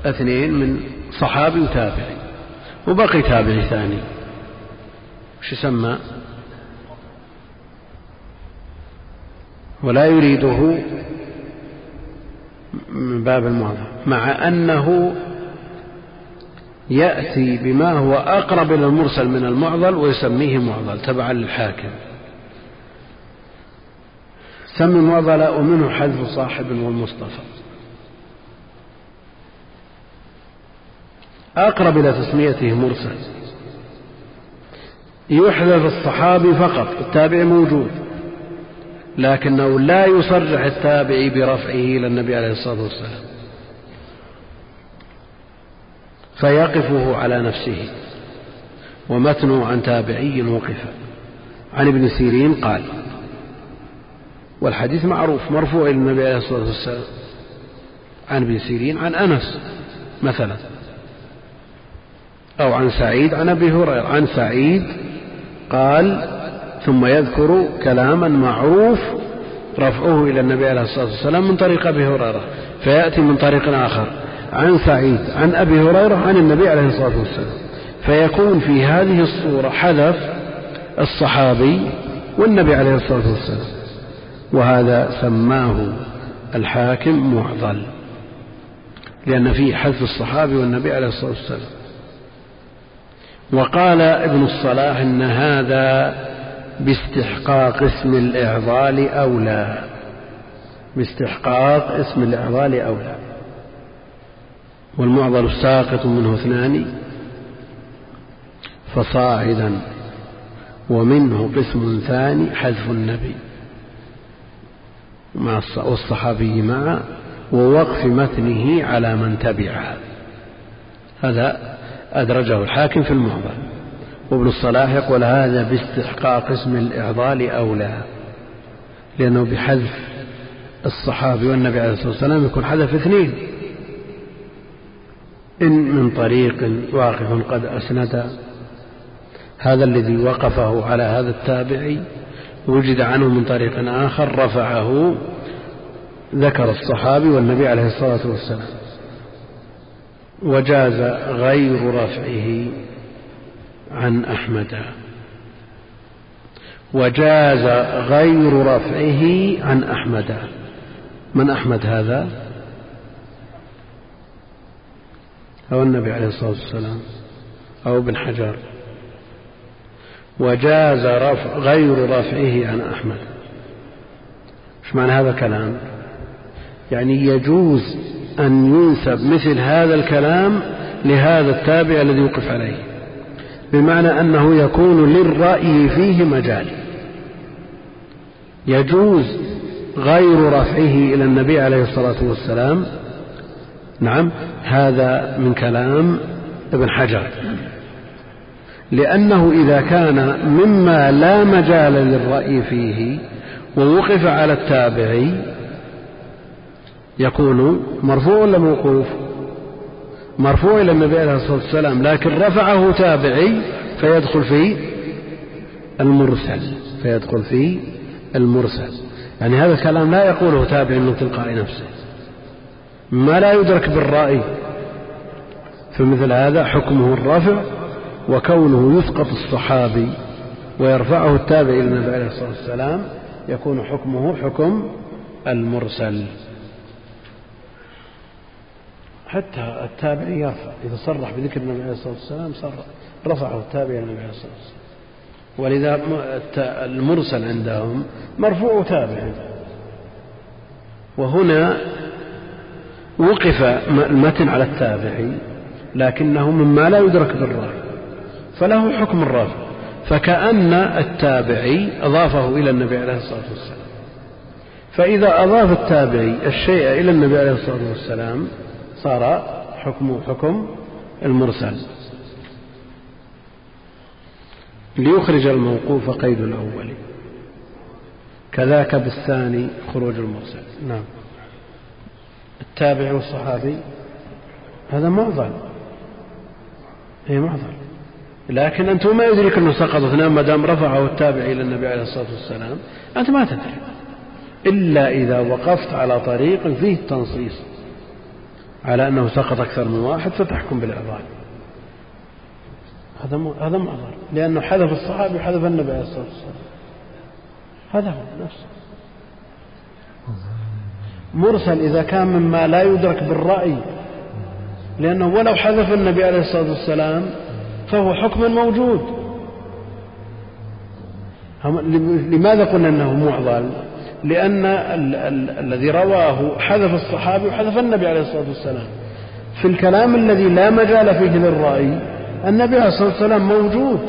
اثنين من صحابي وتابعي وبقي تابعي ثاني. وش يسمى؟ ولا يريده من باب المعظم مع أنه يأتي بما هو أقرب إلى المرسل من المعضل ويسميه معضل تبعا للحاكم. سمي معضل ومنه حذف صاحب والمصطفى. أقرب إلى تسميته مرسل. يحذف الصحابي فقط التابع موجود لكنه لا يصرح التابعي برفعه إلى النبي عليه الصلاة والسلام. فيقفه على نفسه ومتنه عن تابعي وقف. عن ابن سيرين قال والحديث معروف مرفوع إلى النبي عليه الصلاة والسلام. عن ابن سيرين عن أنس مثلا. أو عن سعيد عن أبي هريرة. عن سعيد قال ثم يذكر كلاما معروف رفعه إلى النبي عليه الصلاة والسلام من طريق أبي هريرة فيأتي من طريق آخر. عن سعيد عن أبي هريرة عن النبي عليه الصلاة والسلام. فيكون في هذه الصورة حذف الصحابي والنبي عليه الصلاة والسلام. وهذا سماه الحاكم معضل لأن فيه حذف الصحابي والنبي عليه الصلاة والسلام. وقال ابن الصلاح إن هذا باستحقاق اسم الإعضال أولى. باستحقاق اسم الإعضال أولى. والمعضل الساقط منه اثنان فصاعدا ومنه قسم ثاني حذف النبي. مع والصحابي معا ووقف متنه على من تبعه. هذا أدرجه الحاكم في المعضل وابن الصلاح يقول هذا باستحقاق اسم الإعضال أولى لأنه بحذف الصحابي والنبي عليه الصلاة والسلام يكون حذف اثنين. إن من طريق واقف قد أسند. هذا الذي وقفه على هذا التابعي وجد عنه من طريق آخر رفعه ذكر الصحابي والنبي عليه الصلاة والسلام. وجاز غير رفعه عن أحمد. وجاز غير رفعه عن أحمد. من أحمد هذا؟ أو النبي عليه الصلاة والسلام أو ابن حجر. وجاز رفع غير رفعه عن أحمد. إيش معنى هذا الكلام؟ يعني يجوز أن ينسب مثل هذا الكلام لهذا التابع الذي يوقف عليه بمعنى أنه يكون للرأي فيه مجال. يجوز غير رفعه إلى النبي عليه الصلاة والسلام. نعم هذا من كلام ابن حجر. لأنه إذا كان مما لا مجال للرأي فيه ووقف على التابعي يكون مرفوع ولا موقوف؟ مرفوع إلى النبي عليه الصلاة والسلام لكن رفعه تابعي فيدخل في المرسل فيدخل في المرسل. يعني هذا الكلام لا يقوله تابع من تلقاء نفسه. ما لا يدرك بالرأي. فمثل هذا حكمه الرفع وكونه يسقط الصحابي ويرفعه التابع إلى النبي عليه الصلاة والسلام يكون حكمه حكم المرسل. حتى التابعي يرفع. إذا صرح بذكر النبي عليه الصلاة والسلام صرح رفعه التابع إلى النبي عليه الصلاة والسلام. ولذا المرسل عندهم مرفوع تابع. وهنا وقف المتن على التابعي لكنه مما لا يدرك بالرأي فله حكم الرافع. فكأن التابعي أضافه إلى النبي عليه الصلاة والسلام. فإذا أضاف التابعي الشيء إلى النبي عليه الصلاة والسلام صار حكمه حكم المرسل. ليخرج الموقوف قيد الأول. كذاك بالثاني خروج المرسل. نعم. التابع والصحابي هذا معضل هي معضل لكن أنت ما يدرك أنه سقط اثنان ما دام رفعه التابع إلى النبي عليه الصلاة والسلام أنت ما تدري. إلا إذا وقفت على طريق فيه التنصيص على أنه سقط أكثر من واحد فتحكم بالإعضال هذا هذا معذر لأنه حذف الصحابي وحذف النبي عليه الصلاة والسلام. هذا هو نفسه. مرسل إذا كان مما لا يدرك بالرأي لأنه ولو حذف النبي عليه الصلاة والسلام فهو حكم موجود. لماذا قلنا أنه معضل لأن ال ال الذي رواه حذف الصحابي وحذف النبي عليه الصلاة والسلام. في الكلام الذي لا مجال فيه للرأي النبي عليه الصلاة والسلام موجود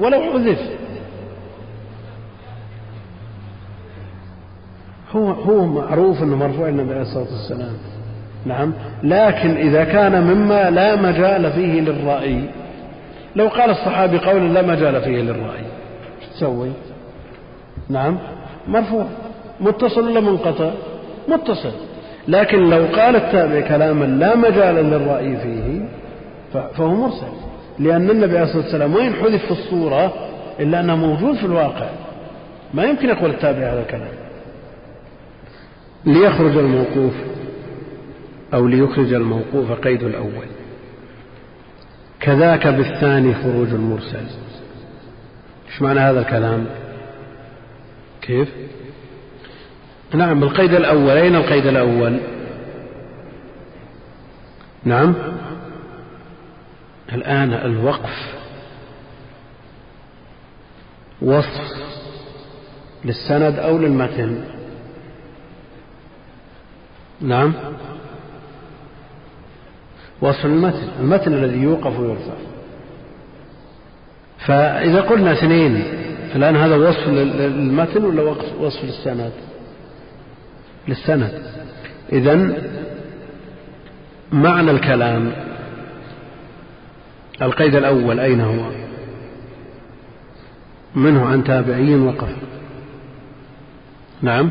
ولو حذف. هو هو معروف إنه مرفوع النبي عليه الصلاة والسلام. نعم. لكن إذا كان مما لا مجال فيه للرأي لو قال الصحابي قولا لا مجال فيه للرأي تسوي؟ نعم. مرفوع. متصل ولا منقطع؟ متصل. لكن لو قال التابع كلاما لا مجال للرأي فيه فهو مرسل. لأن النبي عليه الصلاة والسلام وين حذف في الصورة إلا أنه موجود في الواقع. ما يمكن يقول التابع هذا الكلام. ليخرج الموقوف أو ليخرج الموقوف قيد الأول. كذاك بالثاني خروج المرسل. إيش معنى هذا الكلام؟ كيف؟ نعم القيد الأول. أين القيد الأول؟ نعم. الآن الوقف. وصف للسند أو للمتن. نعم. وصف المتن المتن الذي يوقف ويرفع فإذا قلنا اثنين الآن هذا وصف للمتن ولا وصف للسند؟ للسند. إذا معنى الكلام القيد الأول أين هو؟ منه عن تابعي وقف. نعم.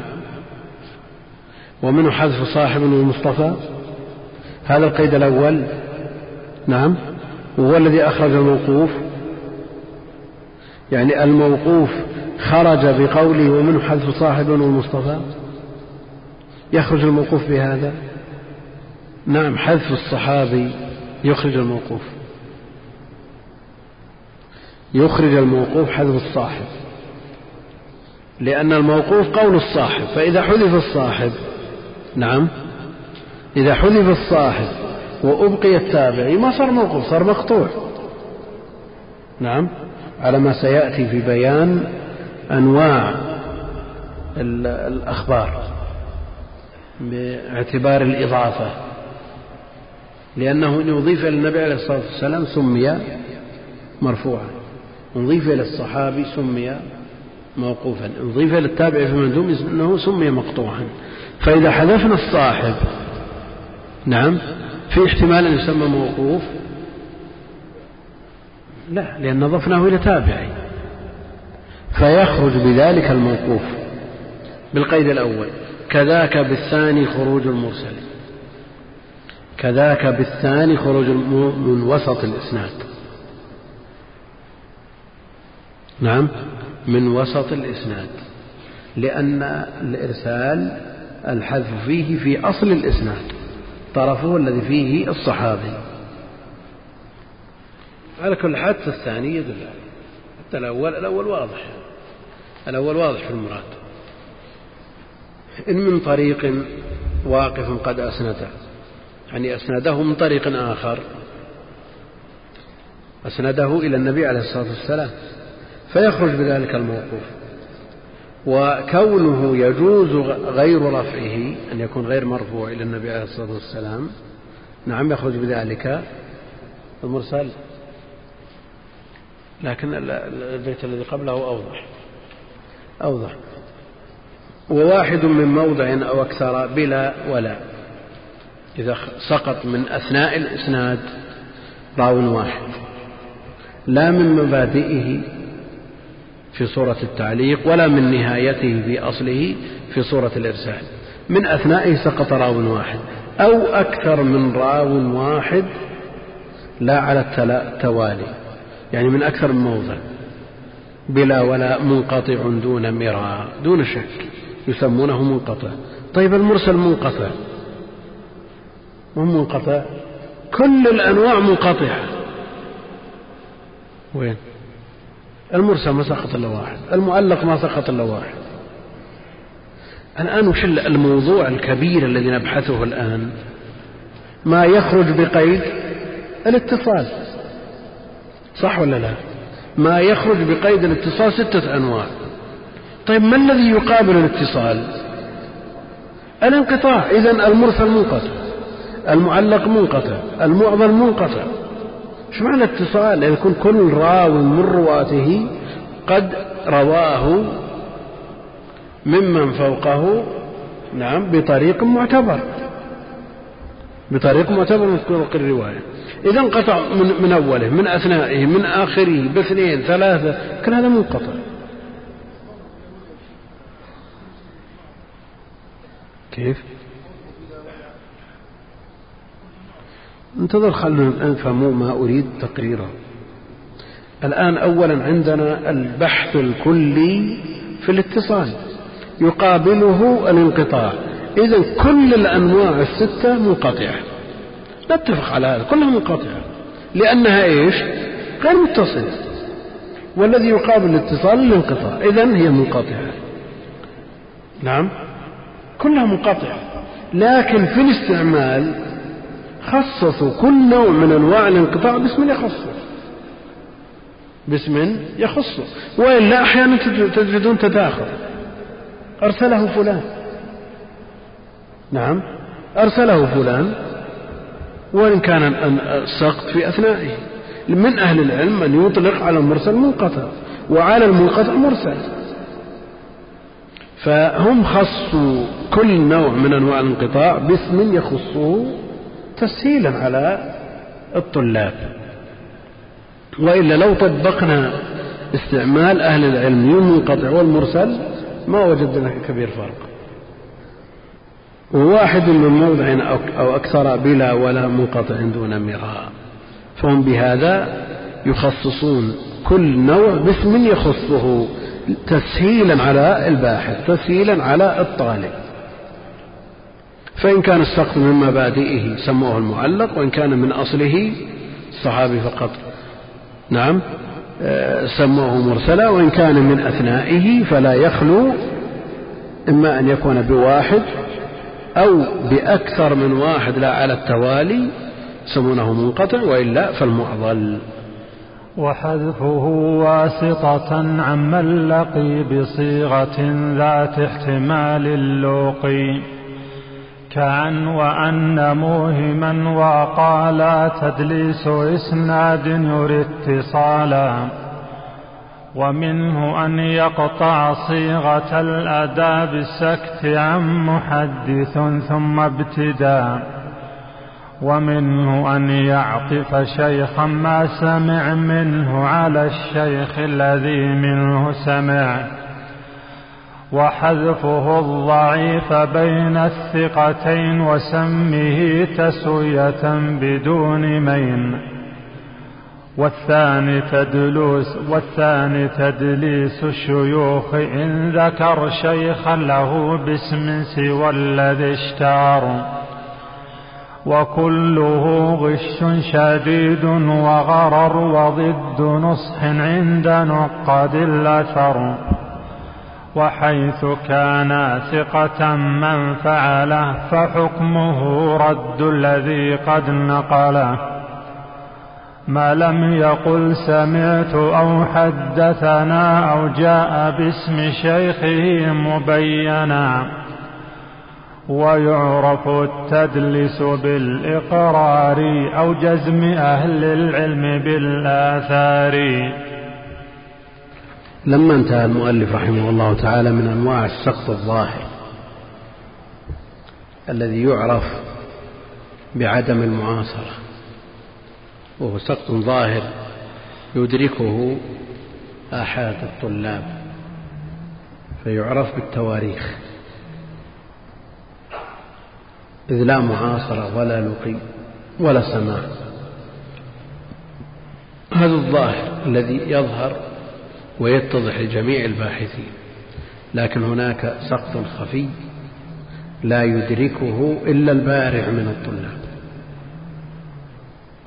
ومنه حذف صاحب والمصطفى هذا القيد الأول. نعم. وهو الذي أخرج الموقوف. يعني الموقوف خرج بقوله ومنه حذف صاحب والمصطفى يخرج الموقوف بهذا؟ نعم حذف الصحابي يخرج الموقوف. يخرج الموقوف حذف الصاحب. لأن الموقوف قول الصاحب فإذا حذف الصاحب نعم إذا حذف الصاحب وأبقي التابعي ما صار موقوف صار مقطوع. نعم على ما سيأتي في بيان أنواع الأخبار. باعتبار الإضافة. لأنه إن أضيف إلى النبي عليه الصلاة والسلام سمي مرفوعا. أضيف إلى الصحابي سمي موقوفا. أضيف إلى التابع في المندوب أنه سمي مقطوعا. فإذا حذفنا الصاحب نعم في احتمال أن يسمى موقوف. لا لأن أضفناه إلى تابعي. فيخرج بذلك الموقوف بالقيد الأول. كذاك بالثاني خروج المرسل. كذاك بالثاني خروج من وسط الإسناد. نعم من وسط الإسناد. لأن الإرسال الحذف فيه في أصل الإسناد. طرفه الذي فيه الصحابي. على كل حال الثاني يدل. حتى الأول الأول واضح. الأول واضح في المراد. إن من طريق واقف قد أسنده. يعني أسنده من طريق آخر. أسنده إلى النبي عليه الصلاة والسلام. فيخرج بذلك الموقوف. وكونه يجوز غير رفعه أن يكون غير مرفوع إلى النبي عليه الصلاة والسلام نعم يخرج بذلك المرسل. لكن البيت الذي قبله أوضح. أوضح. وواحد من موضع أو أكثر بلا ولا. إذا سقط من أثناء الإسناد راو واحد. لا من مبادئه في صورة التعليق ولا من نهايته في أصله في صورة الإرسال. من أثنائه سقط راو واحد. أو أكثر من راو واحد لا على التوالي. يعني من أكثر من موضع. بلا ولا منقطع دون مراء دون شك. يسمونه منقطع. طيب المرسل منقطع. مو منقطع. كل الأنواع منقطعة. وين؟ المرسل ما سقط إلا واحد. المعلق ما سقط إلا واحد. الآن وش الموضوع الكبير الذي نبحثه الآن. ما يخرج بقيد الاتصال. صح ولا لا؟ ما يخرج بقيد الاتصال ستة أنواع. طيب ما الذي يقابل الاتصال؟ الانقطاع. إذا المرسل منقطع المعلق منقطع المعضل منقطع. إيش معنى اتصال؟ يعني يكون كل راو من رواته قد رواه ممن فوقه نعم بطريق معتبر. بطريق معتبر من طرق الرواية. إذا انقطع من, من أوله من أثنائه من آخره باثنين ثلاثة كل هذا منقطع. كيف؟ انتظر خلنا نفهموا ما أريد تقريره الآن أولا عندنا البحث الكلي في الاتصال. يقابله الانقطاع. إذا كل الأنواع الستة منقطعة. نتفق على هذا كلها منقطعة. لأنها إيش؟ غير متصلة. والذي يقابل الاتصال الانقطاع. إذا هي منقطعة. نعم؟ كلها منقطعة. لكن في الاستعمال خصصوا كل نوع من أنواع الانقطاع باسم يخصه باسم يخصه وإلا أحيانا تجدون تداخل. أرسله فلان. نعم. أرسله فلان. وإن كان السقط في أثنائه. من أهل العلم من يطلق على المرسل منقطع. وعلى المنقطع مرسل. فهم خصوا كل نوع من أنواع الانقطاع باسم يخصه تسهيلا على الطلاب. وإلا لو طبقنا استعمال أهل العلم للمنقطع والمرسل ما وجدنا كبير فرق. وواحد من موضع أو أكثر بلا ولا منقطع دون مراء. فهم بهذا يخصصون كل نوع باسم يخصه تسهيلا على الباحث تسهيلا على الطالب. فإن كان السقط من مبادئه سموه المعلق وإن كان من أصله الصحابي فقط. نعم. آه، سموه مرسلا وإن كان من أثنائه فلا يخلو إما أن يكون بواحد أو بأكثر من واحد لا على التوالي يسمونه منقطع وإلا فالمعضل. وحذفه واسطة عمن لقي بصيغة ذات احتمال اللوقي كعن وأن موهما وقالا تدليس إسناد يري اتصالا. ومنه أن يقطع صيغة الأداء بالسكت عن محدث ثم ابتداء. ومنه أن يعطف شيخا ما سمع منه على الشيخ الذي منه سمع. وحذفه الضعيف بين الثقتين وسمه تسوية بدون مين. والثاني تدلوس والثاني تدليس الشيوخ إن ذكر شيخا له باسم سوى الذي اشتهر. وكله غش شديد وغرر وضد نصح عند نقد الأثر. وحيث كان ثقة من فعله فحكمه رد الذي قد نقله. ما لم يقل سمعت أو حدثنا أو جاء باسم شيخه مبينا. ويعرف التدلس بالإقرار أو جزم أهل العلم بالآثار. لما انتهى المؤلف رحمه الله تعالى من أنواع السقط الظاهر الذي يعرف بعدم المعاصرة وهو سقط ظاهر يدركه آحاد الطلاب فيعرف بالتواريخ. إذ لا معاصرة ولا لقي ولا سماع. هذا الظاهر الذي يظهر ويتضح لجميع الباحثين لكن هناك سقط خفي لا يدركه إلا البارع من الطلاب.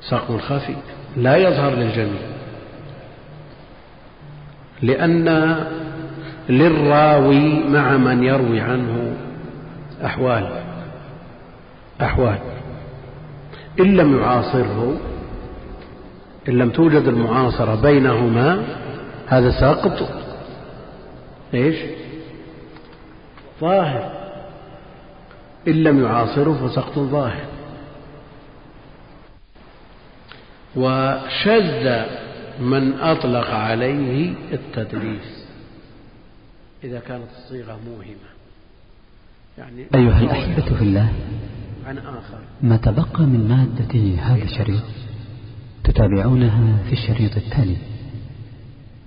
سقط خفي لا يظهر للجميع لأن للراوي مع من يروي عنه أحوال أحوال. إن لم يعاصره إن لم توجد المعاصرة بينهما هذا سقط إيش؟ ظاهر. إن لم يعاصره فسقط ظاهر. وشذ من أطلق عليه التدليس. إذا كانت الصيغة موهمة. يعني أيها الأحبة في الله عن آخر. ما تبقى من مادة هذا الشريط تتابعونها في الشريط التالي.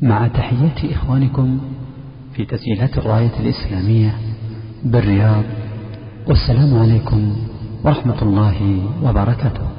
مع تحيات إخوانكم في تسجيلات الراية الإسلامية بالرياض والسلام عليكم ورحمة الله وبركاته.